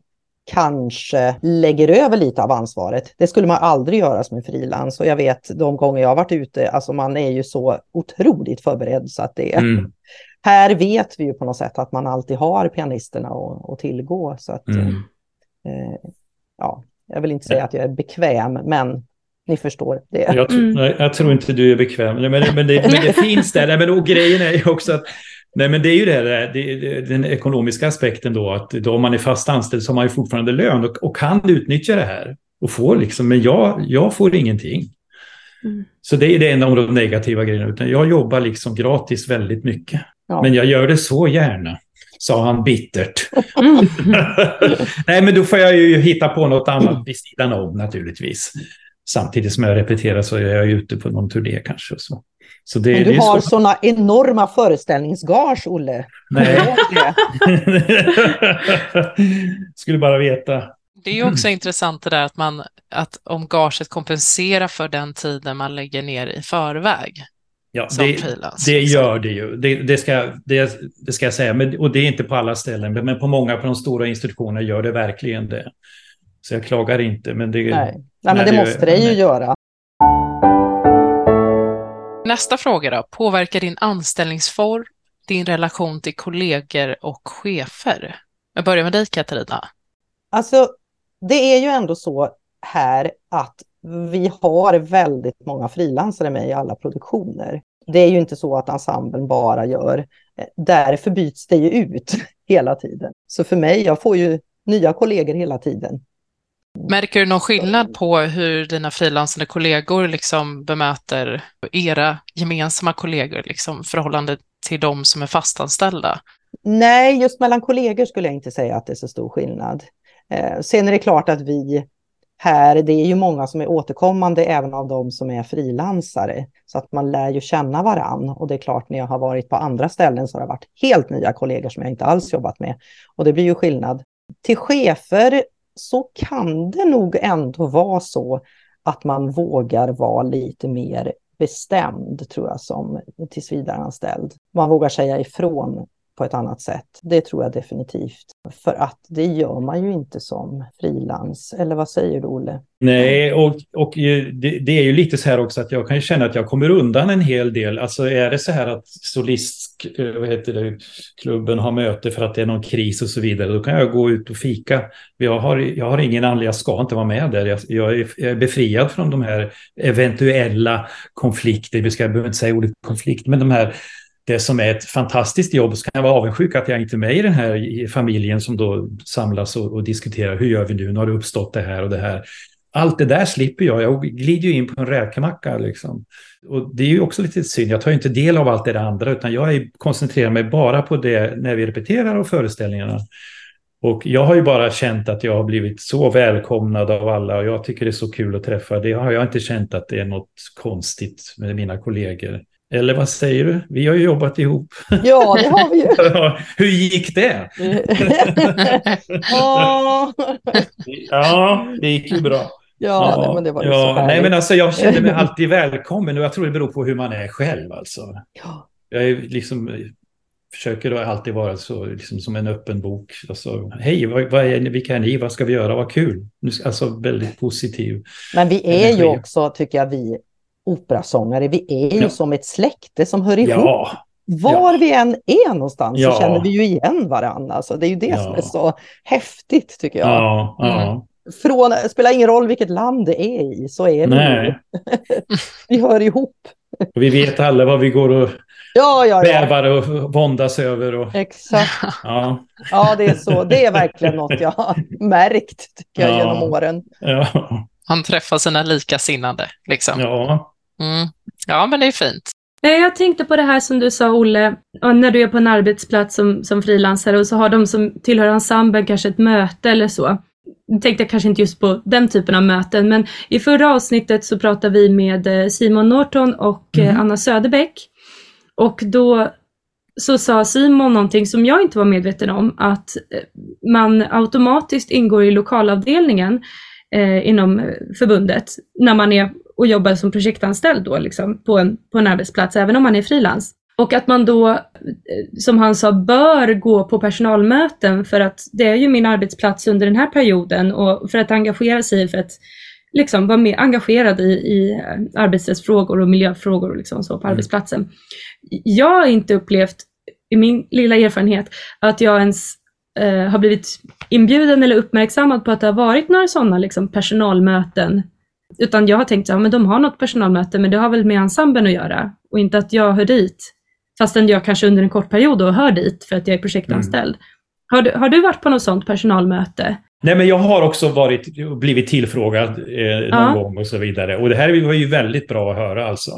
kanske lägger över lite av ansvaret. Det skulle man aldrig göra som en frilans och jag vet de gånger jag har varit ute, alltså man är ju så otroligt förberedd så att det är mm. Här vet vi ju på något sätt att man alltid har pianisterna att tillgå. Så att, mm. eh, ja, jag vill inte säga att jag är bekväm, men ni förstår det. Jag, mm. nej, jag tror inte du är bekväm, men, men, det, men det (laughs) finns där. Men, och grejen är ju också att Nej, men det är ju det, det, det, den ekonomiska aspekten då, att då om man är fast anställd så har man ju fortfarande lön och, och kan utnyttja det här. Och får liksom, men jag, jag får ingenting. Mm. Så det är det enda av de negativa grejerna, utan jag jobbar liksom gratis väldigt mycket. Ja. Men jag gör det så gärna, sa han bittert. Mm. (laughs) Nej, men då får jag ju hitta på något annat vid sidan om naturligtvis. Samtidigt som jag repeterar så är jag ute på någon turné kanske. Och så. Så det, Men du har så... sådana enorma föreställningsgage, Olle. Nej. (laughs) Skulle bara veta. Det är ju också intressant det där att, man, att om gaget kompenserar för den tiden man lägger ner i förväg. Ja, det, det, gör det ju. Det, det, ska, det, det ska jag säga. Men, och det är inte på alla ställen, men på många på de stora institutionerna gör det verkligen det. Så jag klagar inte. Men det, Nej. Nej men det måste det ju göra. Nästa fråga då. Påverkar din anställningsform din relation till kollegor och chefer? Jag börjar med dig Katarina. Alltså, det är ju ändå så här att vi har väldigt många frilansare med i alla produktioner. Det är ju inte så att ensemblen bara gör. Därför byts det ju ut (laughs) hela tiden. Så för mig, jag får ju nya kollegor hela tiden. Märker du någon skillnad på hur dina frilansande kollegor liksom bemöter era gemensamma kollegor, liksom förhållande till de som är fastanställda? Nej, just mellan kollegor skulle jag inte säga att det är så stor skillnad. Eh, sen är det klart att vi här, det är ju många som är återkommande även av de som är frilansare. Så att man lär ju känna varann. Och det är klart, när jag har varit på andra ställen så har det varit helt nya kollegor som jag inte alls jobbat med. Och det blir ju skillnad. Till chefer så kan det nog ändå vara så att man vågar vara lite mer bestämd, tror jag, som tillsvidareanställd. Man vågar säga ifrån på ett annat sätt. Det tror jag definitivt. För att det gör man ju inte som frilans. Eller vad säger du, Olle? Nej, och, och det, det, är ju lite så här också att jag kan känna att jag kommer undan en hel del. Alltså är det så här att solistklubben eh, har möte för att det är någon kris och så vidare, då kan jag gå ut och fika. Jag har, jag har ingen anledning, jag ska inte vara med där. Jag, jag, är, jag är befriad från de här eventuella konflikter, vi ska jag behöver inte säga ordet konflikt, men de här det som är ett fantastiskt jobb så kan jag vara avundsjuk att jag inte är med i den här familjen som då samlas och, och, diskuterar hur gör vi nu, nu har det uppstått det här och det här. Allt det där slipper jag, jag glider ju in på en räkmacka liksom. Och det är ju också lite synd, jag tar ju inte del av allt det andra utan jag koncentrerar mig bara på det när vi repeterar och föreställningarna. Och jag har ju bara känt att jag har blivit så välkomnad av alla och jag tycker det är så kul att träffa. Det har jag inte känt att det är något konstigt med mina kollegor. Eller vad säger du? Vi har ju jobbat ihop. Ja, det har vi ju. (laughs) Hur gick det? (laughs) ja, det gick ju bra. Ja, ja men det var ja, så nej, men alltså Jag känner mig alltid välkommen och jag tror det beror på hur man är själv. Alltså. Ja. Jag är liksom, försöker då alltid vara så, liksom, som en öppen bok. Alltså, Hej, vad, vad är, vilka är ni? Vad ska vi göra? Vad kul! Alltså väldigt positiv. Men vi är energi. ju också, tycker jag, vi operasångare. Vi är ju ja. som ett släkte som hör ihop. Ja. Var ja. vi än är någonstans så känner vi ju igen varandra. Alltså, det är ju det som är så häftigt tycker jag. Mm. Från, det spelar ingen roll vilket land det är i, så är vi (laughs) Vi hör ihop. Vi vet alla vad vi går och ja, ja, ja. bävar och våndas över. Och... Exakt. Ja. ja, det är så. Det är verkligen något jag har märkt tycker jag, genom åren. Ja. Han träffar sina likasinnade. Liksom. Ja. Mm. Ja, men det är fint. Jag tänkte på det här som du sa Olle, när du är på en arbetsplats som, som frilansare och så har de som tillhör ensemblen kanske ett möte eller så. Jag tänkte jag kanske inte just på den typen av möten, men i förra avsnittet så pratade vi med eh, Simon Norton och eh, mm. Anna Söderbäck. Och då så sa Simon någonting som jag inte var medveten om, att eh, man automatiskt ingår i lokalavdelningen eh, inom förbundet när man är och jobbar som projektanställd då liksom på en, på en arbetsplats, även om man är frilans. Och att man då, eh, som han sa, bör gå på personalmöten för att det är ju min arbetsplats under den här perioden och för att engagera sig, för att liksom vara mer engagerad i, i eh, arbetsrättsfrågor och miljöfrågor och liksom så på mm. arbetsplatsen. Jag har inte upplevt, i min lilla erfarenhet, att jag ens eh, har blivit inbjuden eller uppmärksammad på att det har varit några sådana liksom, personalmöten utan jag har tänkt att ja, de har något personalmöte, men det har väl med ensemblen att göra och inte att jag hör dit. Fastän jag kanske under en kort period då hör dit för att jag är projektanställd. Mm. Har, du, har du varit på något sådant personalmöte? Nej, men jag har också varit, blivit tillfrågad eh, någon ja. gång och så vidare. Och det här var ju väldigt bra att höra alltså.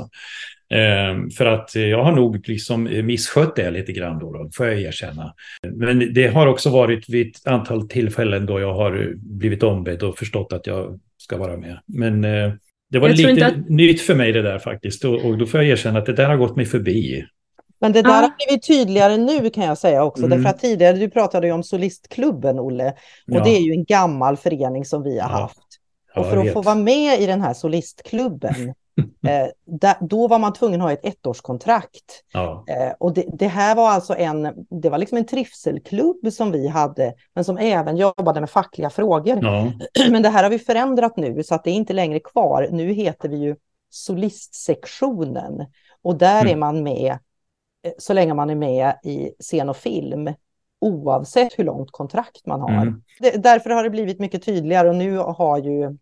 Eh, för att jag har nog liksom misskött det lite grann då, då, får jag erkänna. Men det har också varit vid ett antal tillfällen då jag har blivit ombedd och förstått att jag ska vara med. Men eh, det var lite att... nytt för mig det där faktiskt. Och, och, då får jag erkänna att det där har gått mig förbi. Men det där ah. har blivit tydligare nu kan jag säga också. Mm. Därför att tidigare, du pratade ju om Solistklubben Olle. Och ja. det är ju en gammal förening som vi har ja. haft. Och för att få vara med i den här solistklubben (laughs) Eh, då var man tvungen att ha ett ettårskontrakt. Ja. Eh, och det, det, här var alltså en, det var liksom en trivselklubb som vi hade, men som även jobbade med fackliga frågor. Ja. (clears throat) Men det här har vi förändrat nu, så att det är inte längre kvar. Nu heter vi ju solistsektionen. Och där mm. är man med, eh, så länge man är med i scen och film, oavsett hur långt kontrakt man har. Mm. Det, därför har det blivit mycket tydligare och nu har ju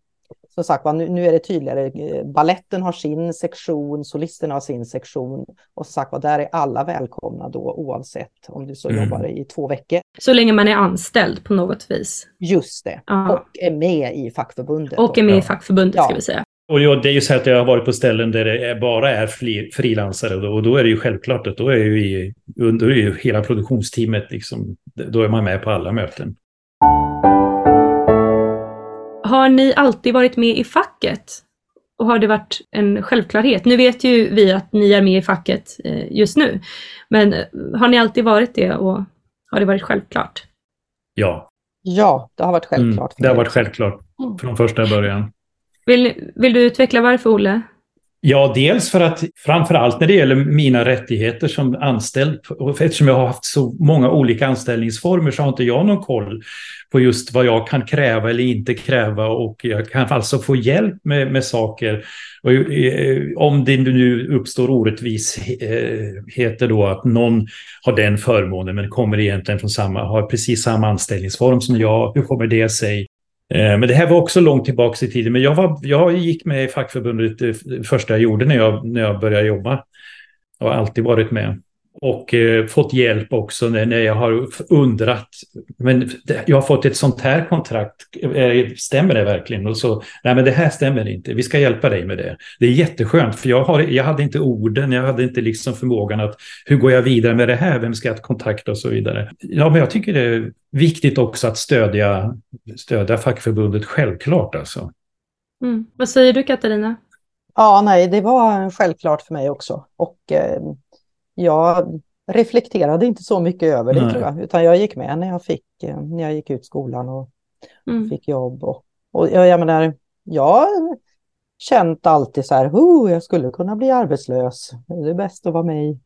som sagt nu, nu är det tydligare. Balletten har sin sektion, solisterna har sin sektion. Och som sagt där är alla välkomna då oavsett om du så mm. jobbar i två veckor. Så länge man är anställd på något vis? Just det, ja. och är med i fackförbundet. Och är med i fackförbundet ja. ska vi säga. Och det är ju så att jag har varit på ställen där det bara är frilansare och då är det ju självklart att då är ju, då är ju hela produktionsteamet liksom, då är man med på alla möten. Har ni alltid varit med i facket? Och har det varit en självklarhet? Nu vet ju vi att ni är med i facket eh, just nu, men eh, har ni alltid varit det och har det varit självklart? Ja. Ja, det har varit mm, självklart. Mm, det har varit självklart från första början. Vill, vill du utveckla varför, Olle? Ja, dels för att framför allt när det gäller mina rättigheter som anställd, och eftersom jag har haft så många olika anställningsformer så har inte jag någon koll på just vad jag kan kräva eller inte kräva och jag kan alltså få hjälp med, med saker. Och, eh, om det nu uppstår orättvisheter då att någon har den förmånen men kommer egentligen från samma, har precis samma anställningsform som jag, hur kommer det sig? Eh, men det här var också långt tillbaka i tiden. Men jag, var, jag gick med i fackförbundet det första jag gjorde när jag, när jag började jobba. Jag har alltid varit med. Och eh, fått hjälp också när, när jag har undrat. Men jag har fått ett sånt här kontrakt. Eh, stämmer det verkligen? Och så, nej men det här stämmer inte. Vi ska hjälpa dig med det. Det är jätteskönt för jag, har, jag hade inte orden. Jag hade inte liksom förmågan att hur går jag vidare med det här? Vem ska jag kontakta och så vidare. Ja, men jag tycker det är viktigt också att stödja, stödja fackförbundet självklart alltså. Mm. Vad säger du Katarina? Ja, nej, det var självklart för mig också. Och eh, jag reflekterade inte så mycket över det, tror jag, utan jag gick med när jag, fick, eh, när jag gick ut skolan och mm. fick jobb. Och, och jag, jag menar, jag känt alltid så här, oh, jag skulle kunna bli arbetslös. Det är bäst att vara med i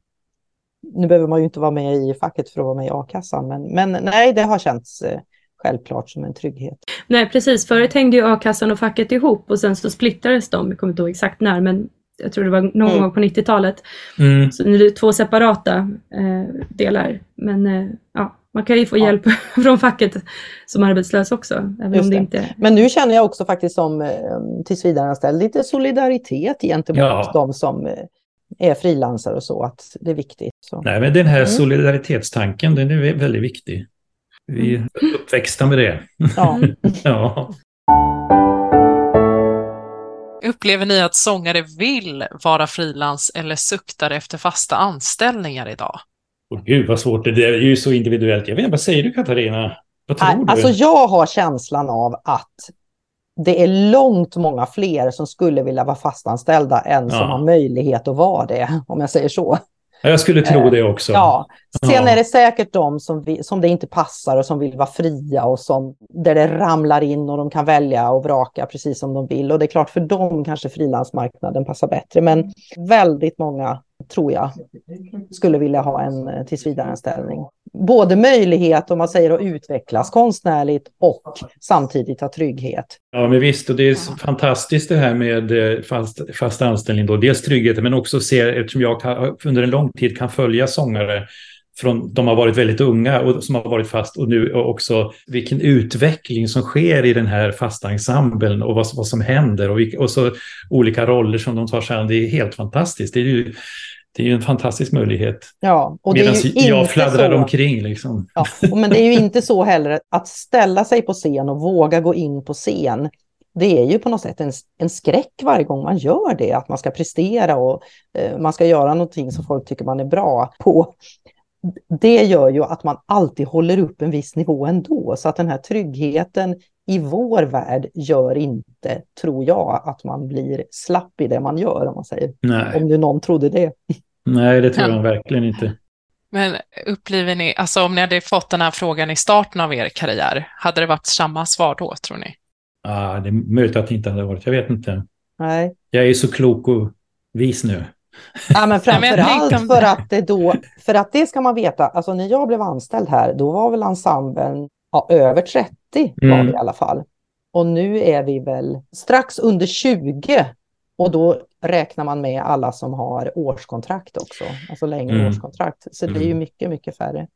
nu behöver man ju inte vara med i facket för att vara med i a-kassan, men, men nej, det har känts eh, självklart som en trygghet. Nej, precis. Förut hängde ju a-kassan och facket ihop och sen så splittrades de, jag kommer inte ihåg exakt när, men jag tror det var någon mm. gång på 90-talet. Mm. Så nu är det två separata eh, delar. Men eh, ja, man kan ju få ja. hjälp (laughs) från facket som arbetslös också. Även om det. inte... Men nu känner jag också faktiskt som eh, tillsvidareanställd lite solidaritet gentemot ja. de som eh, är frilansare och så, att det är viktigt. Så. Nej, men den här mm. solidaritetstanken, den är väldigt viktig. Vi är mm. uppväxta med det. Ja. (laughs) ja. Upplever ni att sångare vill vara frilans eller suktar efter fasta anställningar idag? Oh, Gud vad svårt det är. Ju så individuellt. Jag vet inte, vad säger du Katarina? Vad tror Nej, du? Alltså jag har känslan av att det är långt många fler som skulle vilja vara fastanställda än ja. som har möjlighet att vara det, om jag säger så. Jag skulle tro det också. Ja. Sen är det säkert de som, vi, som det inte passar och som vill vara fria och som, där det ramlar in och de kan välja och vraka precis som de vill. Och det är klart för dem kanske frilansmarknaden passar bättre. Men väldigt många, tror jag, skulle vilja ha en eh, tillsvidareanställning både möjlighet, om man säger, att utvecklas konstnärligt och samtidigt ha trygghet. Ja, men visst, och det är ja. fantastiskt det här med eh, fast, fast anställning då. Dels tryggheten, men också se, eftersom jag kan, under en lång tid kan följa sångare från de har varit väldigt unga och som har varit fast och nu också vilken utveckling som sker i den här fasta ensemblen och vad, vad som händer och, och så olika roller som de tar sig an. Det är helt fantastiskt. Det är ju det är ju en fantastisk möjlighet. Ja, och det Medan jag fladdrar så... omkring. Liksom. Ja, men det är ju inte så heller att ställa sig på scen och våga gå in på scen. Det är ju på något sätt en, en skräck varje gång man gör det, att man ska prestera och eh, man ska göra någonting som folk tycker man är bra på. Det gör ju att man alltid håller upp en viss nivå ändå, så att den här tryggheten i vår värld gör inte, tror jag, att man blir slapp i det man gör, om man säger. Nej. Om nu någon trodde det. Nej, det tror jag verkligen inte. Men upplever ni, alltså om ni hade fått den här frågan i starten av er karriär, hade det varit samma svar då, tror ni? Ja, det är möjligt att det inte hade varit, jag vet inte. Nej. Jag är så klok och vis nu. Ja, men (laughs) framför allt för att det då, för att det ska man veta, alltså när jag blev anställd här, då var väl ensemblen ja, över 30 mm. var vi i alla fall. Och nu är vi väl strax under 20 och då räknar man med alla som har årskontrakt också, alltså längre mm. årskontrakt. Så det är ju mm. mycket, mycket färre.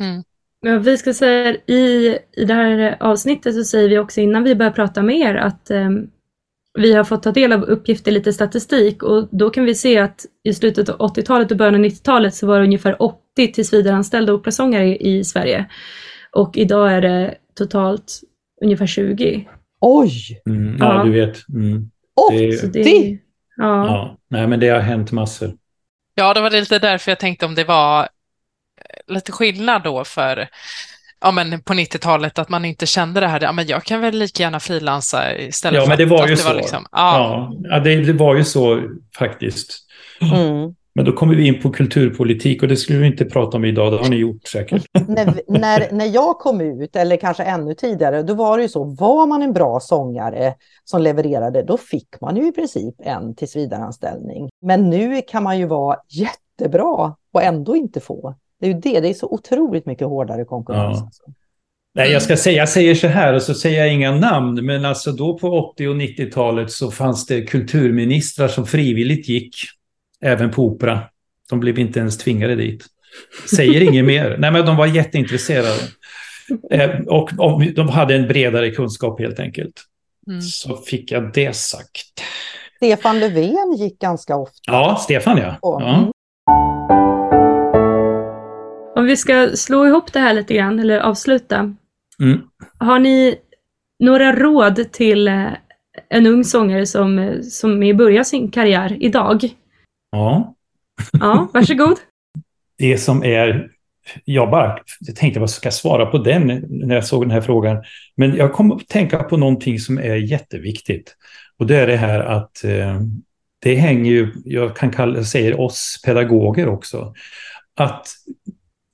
Mm. Men vi ska säga i, i det här avsnittet så säger vi också innan vi börjar prata med er att um, vi har fått ta del av uppgifter, lite statistik och då kan vi se att i slutet av 80-talet och början av 90-talet så var det ungefär 80 tillsvidareanställda operasångare i Sverige. Och idag är det totalt ungefär 20. Oj! Mm, ja, ja, du vet. Mm. 80? Det, det, ja. ja. Nej, men det har hänt massor. Ja, det var lite därför jag tänkte om det var eh, lite skillnad då för ja, men på 90-talet att man inte kände det här, ja, men jag kan väl lika gärna frilansa istället ja, för men det var att ju det så. var liksom, ja. ja, det, det, var ju så faktiskt. Mm. Men då kommer vi in på kulturpolitik och det skulle vi inte prata om idag, det har ni gjort säkert. (laughs) när, när, när jag kom ut, eller kanske ännu tidigare, då var det ju så, var man en bra sångare som levererade, då fick man ju i princip en tillsvidareanställning. Men nu kan man ju vara jättebra och ändå inte få. Det är ju det, det är så otroligt mycket hårdare konkurrens. Ja. Alltså. Nej, jag ska säga, jag säger så här och så säger jag inga namn, men alltså då på 80 och 90-talet så fanns det kulturministrar som frivilligt gick, även på opera. De blev inte ens tvingade dit. Säger inget (laughs) mer. Nej, men de var jätteintresserade. Eh, och om de hade en bredare kunskap helt enkelt. Mm. Så fick jag det sagt. Stefan Löfven gick ganska ofta. Ja, Stefan ja. Ja. Om vi ska slå ihop det här lite grann, eller avsluta. Mm. Har ni några råd till eh, en ung sångare som, eh, som är i början av sin karriär idag? Ja. Ja, varsågod. det som är... Jag bara jag tänkte vad ska jag svara på den när jag såg den här frågan. Men jag kom att tänka på någonting som är jätteviktigt. Och det är det här att eh, det hänger ju, jag kan kalla, jag säger oss pedagoger också, att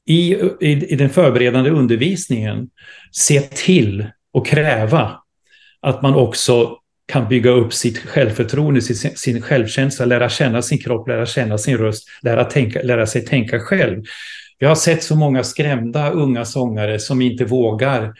i, i, i den förberedande undervisningen se till och kräva att man också kan bygga upp sitt självförtroende, sin, sin självkänsla, lära känna sin kropp, lära känna sin röst, lära, tänka, lära sig tänka själv. Jag har sett så många skrämda unga sångare som inte vågar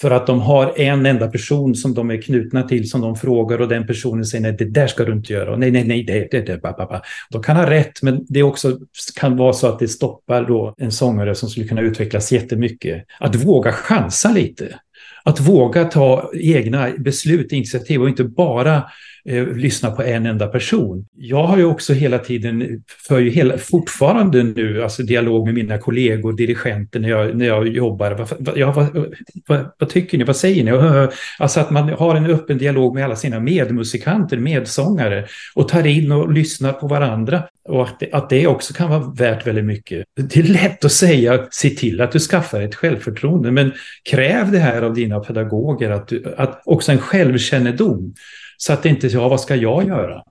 för att de har en enda person som de är knutna till som de frågar och den personen säger nej det där ska du inte göra och nej nej nej det det det ba, ba, ba. De kan ha rätt men det också kan vara så att det stoppar då en sångare som skulle kunna utvecklas jättemycket. Att våga chansa lite. Att våga ta egna beslut, initiativ och inte bara eh, lyssna på en enda person. Jag har ju också hela tiden, för ju hela, fortfarande nu, alltså dialog med mina kollegor, dirigenter när jag, när jag jobbar. Vad, ja, vad, vad, vad tycker ni? Vad säger ni? (laughs) Alltså att man har en öppen dialog med alla sina medmusikanter, medsångare och tar in och lyssnar på varandra. Och att det, att det också kan vara värt väldigt mycket. Det är lätt att säga, se till att du skaffar ett självförtroende, men kräv det här av dina pedagoger, att, du, att också en självkännedom. Så att det inte är, ja, vad ska jag göra?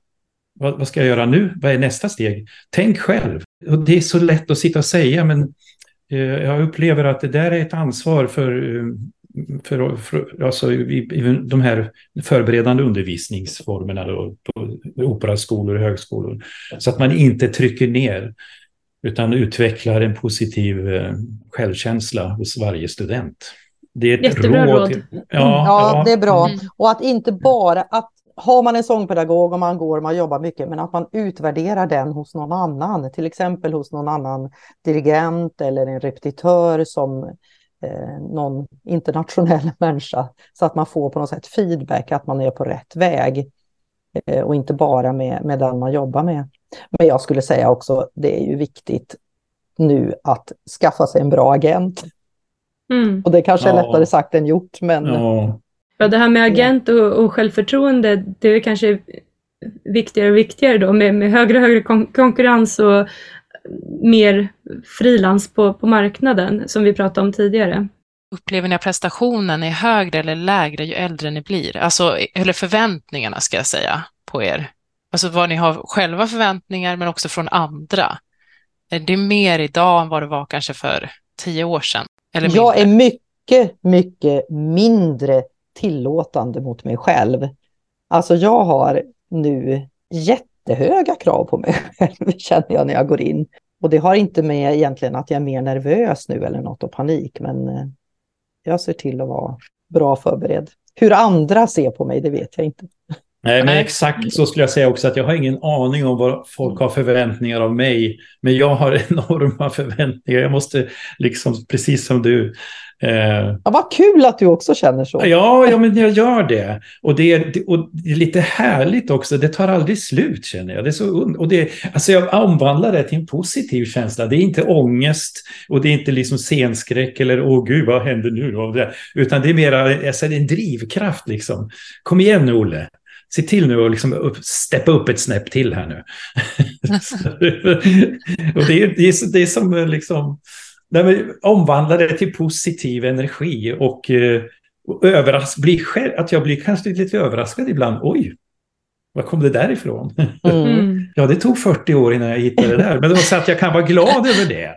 Vad, vad ska jag göra nu? Vad är nästa steg? Tänk själv. Och det är så lätt att sitta och säga, men eh, jag upplever att det där är ett ansvar för, eh, för, för alltså, i, i de här förberedande undervisningsformerna då, på operaskolor och högskolor. Så att man inte trycker ner utan utvecklar en positiv eh, självkänsla hos varje student. Det är ett Jättebra råd. råd. till- Ja, Ja, ja. det är bra. Mm. Och att inte bara att har man en sångpedagog och man går och man jobbar mycket, men att man utvärderar den hos någon annan, till exempel hos någon annan dirigent eller en repetitör som eh, någon internationell (laughs) människa, så att man får på något sätt feedback att man är på rätt väg eh, och inte bara med, med den man jobbar med. Men jag skulle säga också, det är ju viktigt nu att skaffa sig en bra agent. Mm. Och det kanske är Ja. lättare sagt än gjort, men Ja. Ja, det här med agent och, och självförtroende, det är kanske viktigare och viktigare då med, med högre och högre kon konkurrens och mer frilans på, på marknaden som vi pratade om tidigare. Upplever ni att prestationen är högre eller lägre ju äldre ni blir? Alltså, eller förväntningarna ska jag säga på er. Alltså vad ni har själva förväntningar men också från andra. Är det mer idag än vad det var kanske för tio år sedan? Eller Jag är mycket, mycket mindre tillåtande mot mig själv. Alltså jag har nu jättehöga krav på mig själv, (laughs) känner jag när jag går in. Och det har inte med egentligen att jag är mer nervös nu eller något och panik, men eh, jag ser till att vara bra förberedd. Hur andra ser på mig, det vet jag inte. Nej, men exakt så skulle jag säga också att jag har ingen aning om vad folk har förväntningar av mig. Men jag har (laughs) enorma förväntningar. Jag måste liksom, precis som du. Eh, Ja, vad kul att du också känner så. ja, ja, men jag gör det. Och det, är, och det är lite härligt också. Det tar aldrig slut känner jag. Det är så och det, alltså jag omvandlar det till en positiv känsla. Det är inte ångest och det är inte liksom scenskräck eller åh gud vad händer nu då? Utan det är alltså, är en drivkraft liksom. Kom igen nu Olle. Se till nu och liksom upp, steppa upp ett snäpp till här nu. (laughs) och det är, det, är, det är som eh, liksom, nej, men, omvandla det till positiv energi och, eh, och överras, bli själv, att jag blir kanske lite överraskad ibland. Oj, Var kom det där ifrån? Mm. Mm. (laughs) Ja, det tog 40 år innan jag hittade det där. Men det var så att jag kan vara glad över det.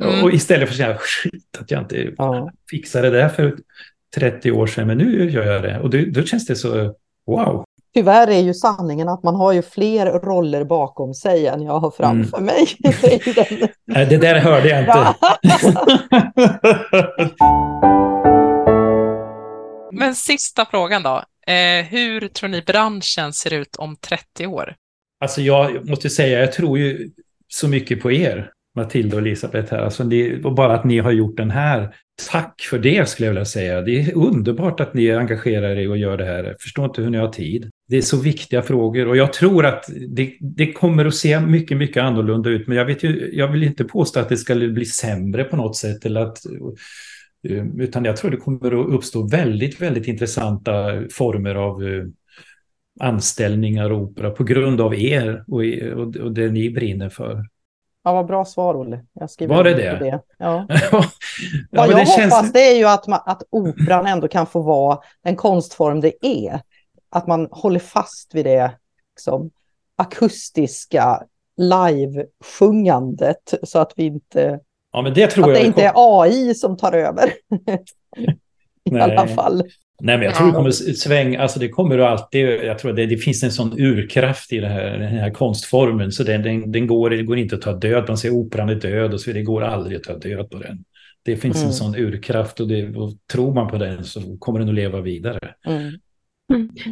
Mm. Och istället för att säga skit att jag inte Ja. fixade det där för 30 år sedan, men nu gör jag det. Och då, då känns det så, wow. Tyvärr är ju sanningen att man har ju fler roller bakom sig än jag har framför mig. (laughs) (laughs) Det där hörde jag inte. (laughs) Men sista frågan då. Eh, hur tror ni branschen ser ut om 30 år? Alltså jag måste säga, jag tror ju så mycket på er, Matilda och Elisabeth här. Alltså det, och bara att ni har gjort den här. Tack för det skulle jag vilja säga. Det är underbart att ni engagerar er och gör det här. Jag förstår inte hur ni har tid. Det är så viktiga frågor och jag tror att det, det kommer att se mycket, mycket annorlunda ut. Men jag, vet ju, jag vill inte påstå att det ska bli sämre på något sätt. Eller att, eh, utan jag tror det kommer att uppstå väldigt, väldigt intressanta former av eh, anställningar och opera på grund av er och, och, och det ni brinner för. Ja, vad bra svar, Olle. Jag skriver Var det på det? Ja. (laughs) ja, Vad jag det känns- hoppas det är ju att, man, att operan ändå kan få vara den konstform det är. Att man håller fast vid det liksom, akustiska live-sjungandet så att vi inte, Ja, men det tror att jag. det inte är AI som tar över. (laughs) I Nej. alla fall. Nej, men jag tror det kommer svänga. Alltså det kommer att alltid. Jag tror det, det finns en sån urkraft i det här, den här konstformen så den, den, den går, det går inte att ta död. Man säger operan är död och så vidare. Det går aldrig att ta död på den. Det finns Mm. en sån urkraft och, det, och tror man på den så kommer den att leva vidare. Mm.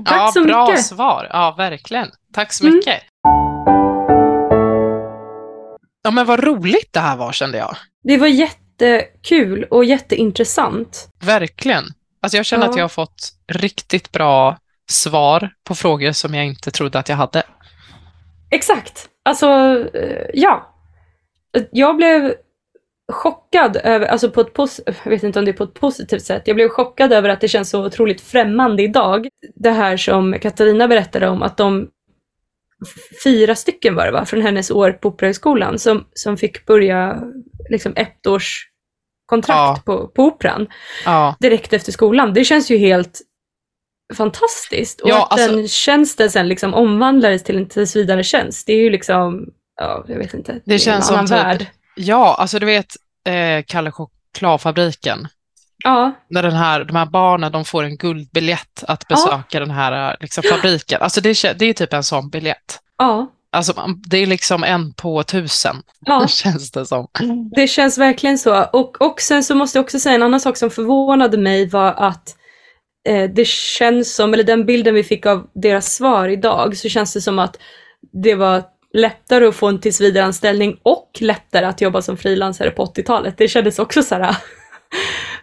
Tack ja, så bra mycket. svar. Ja, verkligen. Tack så Mm. mycket. Ja, men vad roligt det här var kände jag. Det var jättekul och jätteintressant. Verkligen. Alltså jag känner Ja. att jag har fått riktigt bra svar på frågor som jag inte trodde att jag hade. Exakt. Alltså, eh, ja. Jag blev chockad över, alltså på ett jag vet inte om det är på ett positivt sätt, jag blev chockad över att det känns så otroligt främmande idag. Det här som Katarina berättade om, att de fyra stycken var det va, från hennes år på Operahögskolan som, som fick börja liksom ettårskontrakt på, på Operan Ja, direkt efter skolan. Det känns ju helt fantastiskt. Och Ja, att alltså- den tjänsten sen liksom omvandlades till en tills vidare tjänst, det är ju liksom, ja, jag vet inte. Det är känns en som annan typ- värld. Ja alltså du vet eh, Kalle chokladfabriken. Ja, När den här, de här barnen de får en guldbiljett att Ja. besöka den här eh, liksom, fabriken. Alltså det, det är typ en sån biljett. ja, Alltså det är liksom en på tusen, ja. (laughs) känns det som. Det känns verkligen så. Och, och sen så måste jag också säga en annan sak som förvånade mig var att eh, det känns som, eller den bilden vi fick av deras svar idag, så känns det som att det var lättare att få en tillsvidareanställning och lättare att jobba som frilansare på 80-talet. Det kändes också så här, (laughs)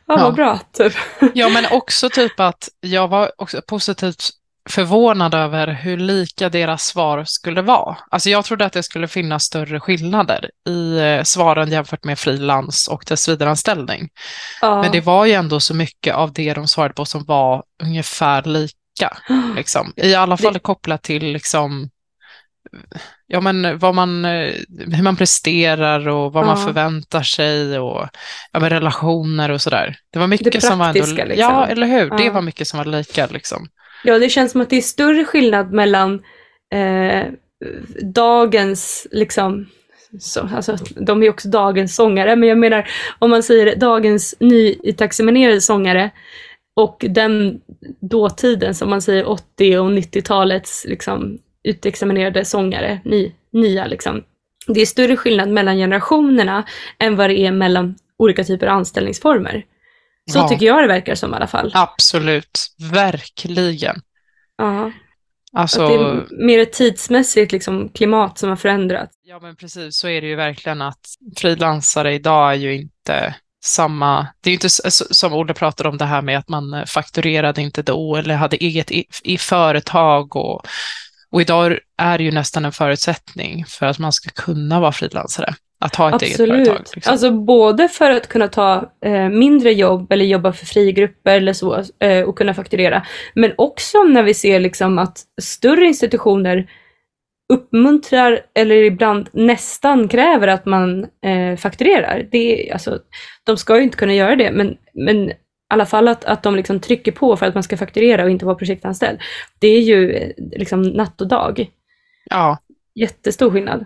ja vad Ja. bra, typ. Ja, men också typ att jag var också positivt förvånad över hur lika deras svar skulle vara. Alltså jag trodde att det skulle finnas större skillnader i eh, svaren jämfört med frilans och tillsvidareanställning. Ja. Men det var ju ändå så mycket av det de svarade på som var ungefär lika. Liksom. I alla fall Det- kopplat till liksom, ja, men vad man, eh, hur man presterar och vad man Ja. förväntar sig och ja, men relationer och sådär. Det var mycket som var ändå, liksom. ja, eller hur? Det Ja. var mycket som var lika liksom. Ja, det känns som att det är större skillnad mellan eh, dagens, liksom, så, alltså, de är också dagens sångare, men jag menar om man säger dagens nyutexaminerade sångare och den dåtiden som man säger 80 och 90-talets liksom, utexaminerade sångare, ny, nya liksom. Det är större skillnad mellan generationerna än vad det är mellan olika typer av anställningsformer. Så Ja. tycker jag det verkar som i alla fall. Absolut, verkligen. Ja. Alltså, Att det är mer ett tidsmässigt liksom, klimat som har förändrats. Ja, men precis så är det ju verkligen att frilansare idag är ju inte samma, det är ju inte s- som Olle pratade om det här med att man eh, fakturerade inte då eller hade eget i, i företag och, och idag är det ju nästan en förutsättning för att man ska kunna vara frilansare, att ha ett eget företag. Absolut. liksom. Alltså både för att kunna ta eh, mindre jobb eller jobba för frigrupper eller så eh, och kunna fakturera. Men också när vi ser liksom att större institutioner uppmuntrar eller ibland nästan kräver att man eh, fakturerar. Det alltså, de ska ju inte kunna göra det, men, men alla fall att, att de liksom trycker på för att man ska fakturera och inte vara projektanställd. Det är ju eh, liksom natt och dag. Ja, Jättestor skillnad.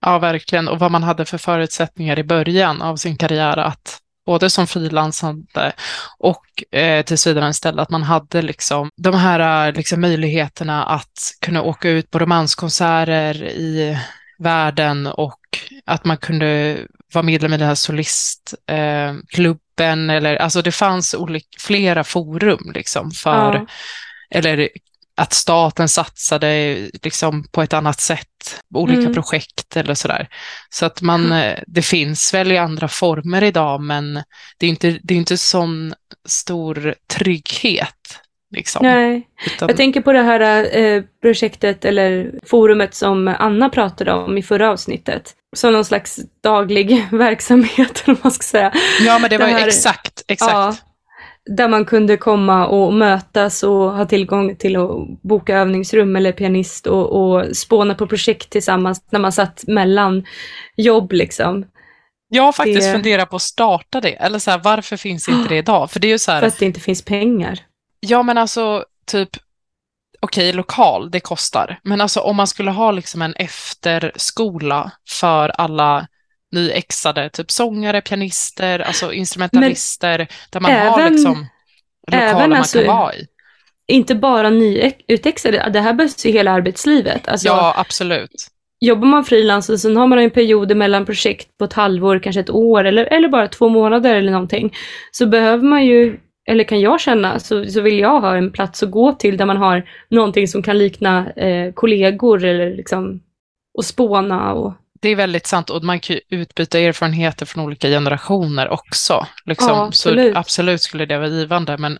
ja, verkligen. Och vad man hade för förutsättningar i början av sin karriär att både som frilansande och eh, tillsvidareanställd, att man hade liksom de här eh, liksom, möjligheterna att kunna åka ut på romanskonserter i världen och att man kunde vara medlem i den här solistklubben eh, eller alltså det fanns olika, flera forum liksom för, Ja. eller att staten satsade liksom på ett annat sätt, olika Mm. projekt eller sådär. Så att man, eh, det finns väl i andra former idag, men det är inte, det är inte sån stor trygghet. Liksom. Nej, Utan, jag tänker på det här eh, projektet eller forumet som Anna pratade om i förra avsnittet. Som någon slags daglig (laughs) verksamhet, eller man ska säga. ja, men det var det här- exakt, exakt. Ja, där man kunde komma och mötas och ha tillgång till att boka övningsrum eller pianist och, och spåna på projekt tillsammans när man satt mellan jobb liksom. Jag har faktiskt Det- funderat på att starta det, eller så här, varför finns inte (gasps) det idag? För det är ju så här, För att det inte finns pengar. Ja, men alltså typ, okej, lokal, det kostar. Men alltså om man skulle ha liksom en efterskola för alla nyexade, typ sångare, pianister, alltså instrumentalister, där man har även- liksom lokaler man alltså- kan vara i. Inte bara nyutexade, det här behövs ju hela arbetslivet. Alltså, Ja, absolut. Jobbar man frilans och sen har man en period mellan projekt på ett halvår, kanske ett år eller, eller bara två månader eller någonting, så behöver man ju, eller kan jag känna, så, så vill jag ha en plats att gå till där man har någonting som kan likna eh, kollegor eller liksom, och spåna och Det är väldigt sant och man kan ju utbyta erfarenheter från olika generationer också. Liksom. Ja, absolut. Så absolut skulle det vara givande, men,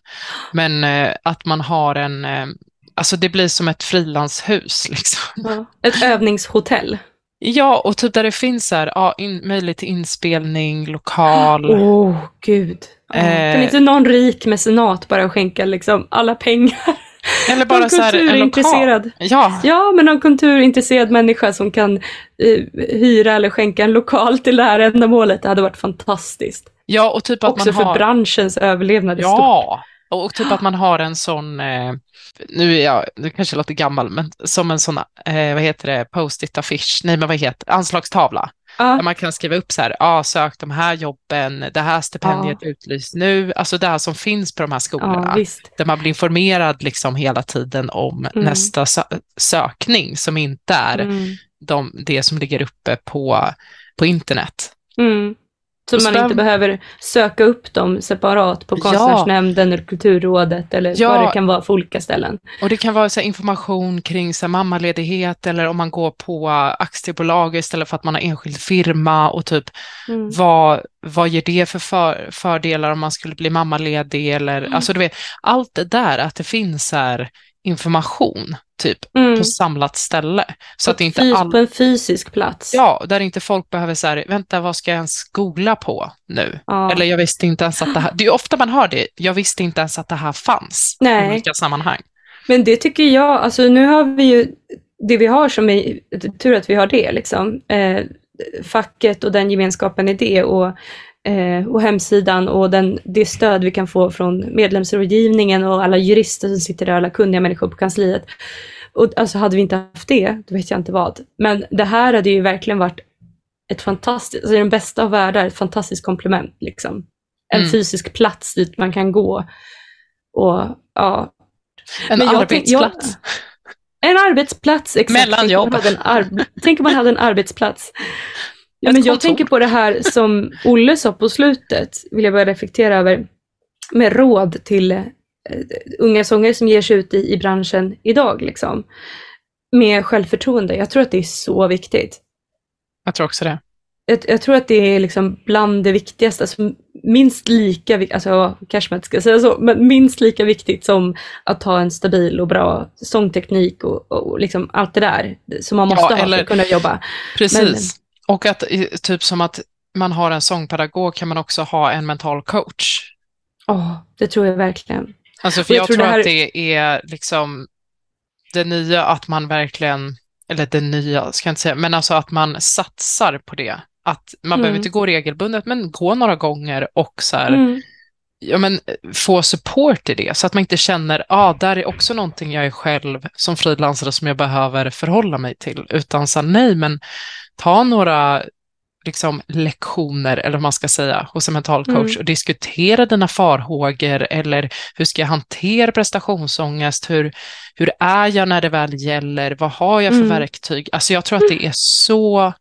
men eh, att man har en, eh, alltså det blir som ett frilanshus (laughs) liksom. ett övningshotell. Ja, och typ där det finns så här, ja, in, möjlighet till inspelning, lokal. Åh, oh, gud. Eh. Kan inte någon rik mecenat bara skänka liksom alla pengar? eller bara så här en lokal. Ja, Ja, men någon kulturintresserad människa som kan eh, hyra eller skänka en lokal till det här ändamålet. Det hade varit fantastiskt. ja, och typ att Också man för har... branschens överlevnad stort. Ja, och och typ att man har en sån, eh, nu är jag, nu kanske låter gammal, men som en sån, eh, vad heter det, post-it affisch, nej men vad heter det, anslagstavla. Där Ja, man kan skriva upp så här, ja, sök de här jobben, det här stipendiet utlyst nu, alltså det här som finns på de här skolorna. ja, där man blir informerad liksom hela tiden om Mm. nästa sö- sökning som inte är Mm. de, det som ligger uppe på, på internet. Mm. Så man inte behöver söka upp dem separat på Ja. Konstnärsnämnden eller Kulturrådet eller Ja. vad det kan vara för olika ställen. Och det kan vara så information kring så mammaledighet eller om man går på aktiebolag istället för att man har enskild firma och typ Mm. vad, vad ger det för, för fördelar om man skulle bli mammaledig eller Mm. alltså du vet, allt det där att det finns så här information typ Mm. på samlat ställe. Så att På inte fys- all... På en fysisk plats. Ja, där inte folk behöver så här, vänta, vad ska jag ens googla på nu? Ja. Eller jag visste inte ens att det här, det är ofta man hör det, jag visste inte ens att det här fanns Nej. i olika sammanhang. Men det tycker jag, alltså nu har vi ju det vi har som är, tur att vi har det liksom. Eh, facket och den gemenskapen i det och, eh, och hemsidan och den, det stöd vi kan få från medlemsrådgivningen och alla jurister som sitter där, alla kunniga människor på kansliet. Och alltså hade vi inte haft det, då vet jag inte vad. Men det här hade ju verkligen varit ett fantastiskt, alltså den bästa av världar, ett fantastiskt komplement liksom. En Mm. fysisk plats dit man kan gå. Och ja, En Men jag tänk- arbetsplats. en arbetsplats, exakt. Mellan jobb. Tänk om man hade en arbetsplats. Ja, men jag tänker på det här som Olle sa på slutet, vill jag bara reflektera över, med råd till eh, unga sångare som ger sig ut i, i branschen idag. Liksom. Med självförtroende. Jag tror att det är så viktigt. Jag tror också det. Jag, jag tror att det är liksom bland det viktigaste, alltså minst lika alltså kanske man ska säga så, men minst lika viktigt som att ha en stabil och bra sångteknik och, och liksom allt det där som man Ja, måste ha för eller- att kunna jobba. Precis. Och att typ som att man har en sångpedagog kan man också ha en mental coach. Åh, det tror jag verkligen. Alltså för jag jag, tror det här- att det är liksom det nya att man verkligen, eller det nya ska jag inte säga, men alltså att man satsar på det. Att man Mm. behöver inte gå regelbundet, men gå några gånger och så här, Mm. ja, men, få support i det, så att man inte känner, ja, ah, där är också någonting jag är själv som frilansare som jag behöver förhålla mig till, utan så nej, men ta några liksom, lektioner, eller vad man ska säga, hos en mental coach mm. och diskutera dina farhågor eller hur ska jag hantera prestationsångest, hur, hur är jag när det väl gäller, vad har jag för mm. verktyg? Alltså jag tror att det är så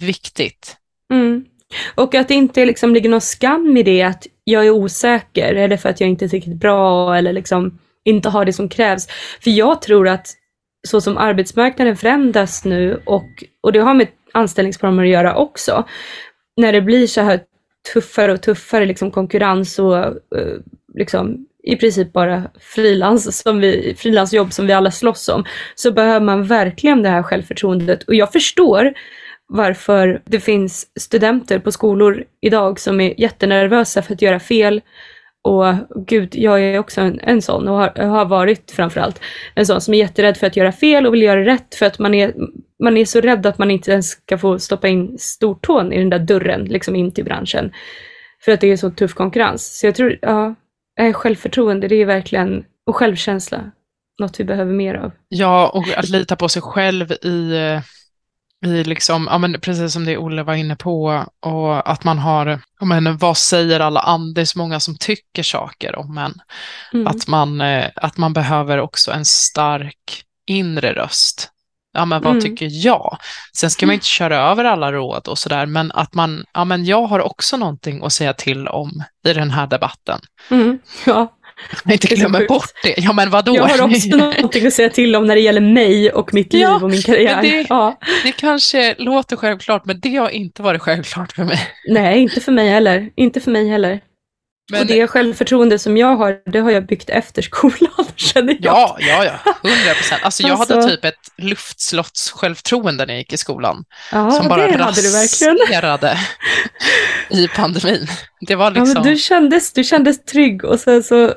viktigt. Mm. Och att det inte liksom ligger någon skam i det att jag är osäker, eller för att jag inte är tillräckligt bra eller liksom inte har det som krävs. För jag tror att så som arbetsmarknaden förändras nu och, och det har med anställningsformer att göra också. När det blir så här tuffare och tuffare liksom konkurrens och eh, liksom i princip bara frilans som vi, frilansjobb som vi alla slåss om, så behöver man verkligen det här självförtroendet. Och jag förstår varför det finns studenter på skolor idag som är jättenervösa för att göra fel. Och gud, jag är också en, en sån och har, har varit framförallt en sån som är jätterädd för att göra fel och vill göra rätt för att man är, man är så rädd att man inte ens ska få stoppa in stortån i den där dörren, liksom in till branschen. För att det är så tuff konkurrens. Så jag tror, ja, självförtroende, det är verkligen, och självkänsla, något vi behöver mer av. Ja, och att lita på sig själv i i liksom, ja men precis som det Olle var inne på, och att man har, ja men vad säger alla andra, det är så många som tycker saker om en. Mm. Att, man, eh, att man behöver också en stark inre röst. Ja men vad mm. tycker jag? Sen ska man inte köra över alla råd och sådär, men att man, ja men jag har också någonting att säga till om i den här debatten. Mm. Ja. Jag inte glömmer bort det. Ja, men vadå? Jag har också (laughs) någonting att säga till om när det gäller mig och mitt liv ja, och min karriär. Det, ja. det kanske låter självklart, men det har inte varit självklart för mig. Nej, inte för mig heller. Inte för mig heller. Men, och det självförtroende som jag har, det har jag byggt efter skolan, (laughs) känner jag. Ja, ja, ja. Hundra procent. Alltså jag alltså, hade typ ett luftslotts självförtroende när jag gick i skolan. Ja, som bara det hade du verkligen. i pandemin. Det var liksom... Ja, du, kändes, du kändes trygg och sen så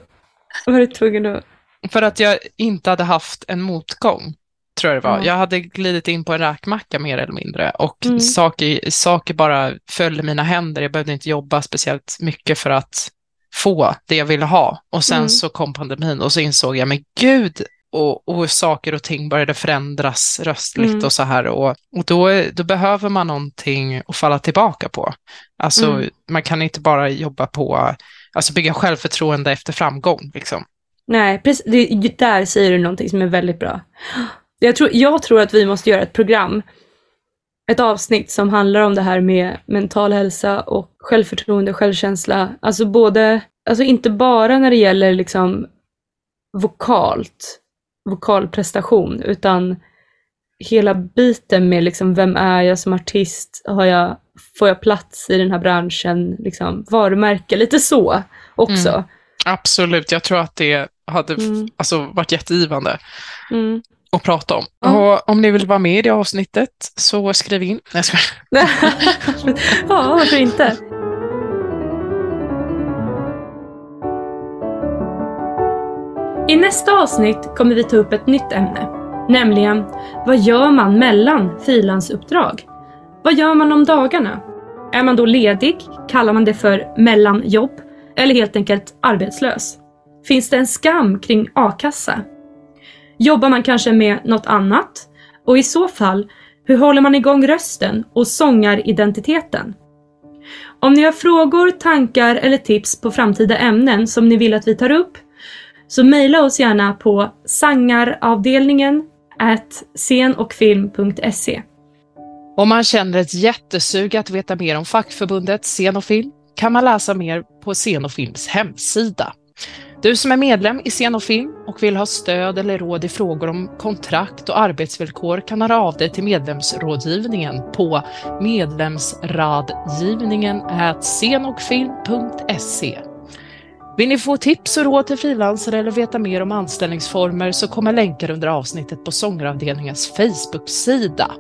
var du tvungen att... För att jag inte hade haft en motgång, tror jag det var. Mm. Jag hade glidit in på en räkmacka mer eller mindre och mm. saker, saker bara i mina händer. Jag behövde inte jobba speciellt mycket för att få det jag ville ha. Och sen mm. så kom pandemin och så insåg jag, men gud, och, och saker och ting började förändras röstligt mm. och så här. Och, och då, då behöver man någonting att falla tillbaka på. Alltså, mm. man kan inte bara jobba på alltså bygga självförtroende efter framgång. Liksom. Nej, precis, det, där säger du någonting som är väldigt bra. Jag tror, jag tror att vi måste göra ett program, ett avsnitt som handlar om det här med mental hälsa och självförtroende, självkänsla. Alltså både, alltså inte bara när det gäller liksom vokalt, vokalprestation, utan hela biten med liksom, vem är jag som artist? Har jag, får jag plats i den här branschen? Liksom, varumärke, lite så också. Mm. Absolut, jag tror att det hade mm. alltså, varit jättegivande mm. Att prata om. Mm. Och om ni vill vara med i det avsnittet så skriv in. Nej, jag (laughs) Ja, varför inte? I nästa avsnitt kommer vi ta upp ett nytt ämne. Nämligen, vad gör man mellan frilansuppdrag? Vad gör man om dagarna? Är man då ledig? Kallar man det för mellanjobb? Eller helt enkelt arbetslös? Finns det en skam kring a-kassa? Jobbar man kanske med något annat? Och i så fall, hur håller man igång rösten och sångaridentiteten? Om ni har frågor, tankar eller tips på framtida ämnen som ni vill att vi tar upp så mejla oss gärna på sangaravdelningen scenochfilm.se. Om man känner ett jättesug att veta mer om fackförbundet Scen och Film kan man läsa mer på Scen och Films hemsida. Du som är medlem i Scen och Film och vill ha stöd eller råd i frågor om kontrakt och arbetsvillkor kan höra av dig till medlemsrådgivningen på medlemsradgivningen scenochfilm.se. Vill ni få tips och råd till frilansare eller veta mer om anställningsformer så kommer länkar under avsnittet på Sångaravdelningens Facebook-sida.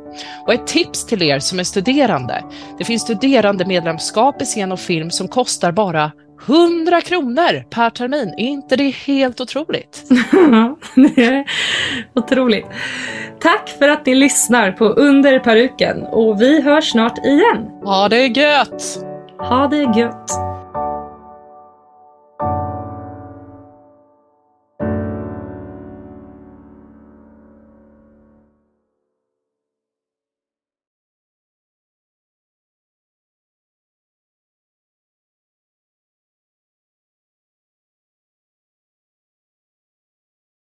Och ett tips till er som är studerande. Det finns studerandemedlemskap i scen och film som kostar bara 100 kronor per termin. Är inte det helt otroligt? Ja, (laughs) det är otroligt. Tack för att ni lyssnar på Under peruken och vi hörs snart igen. Ha det gött! Ha det gött!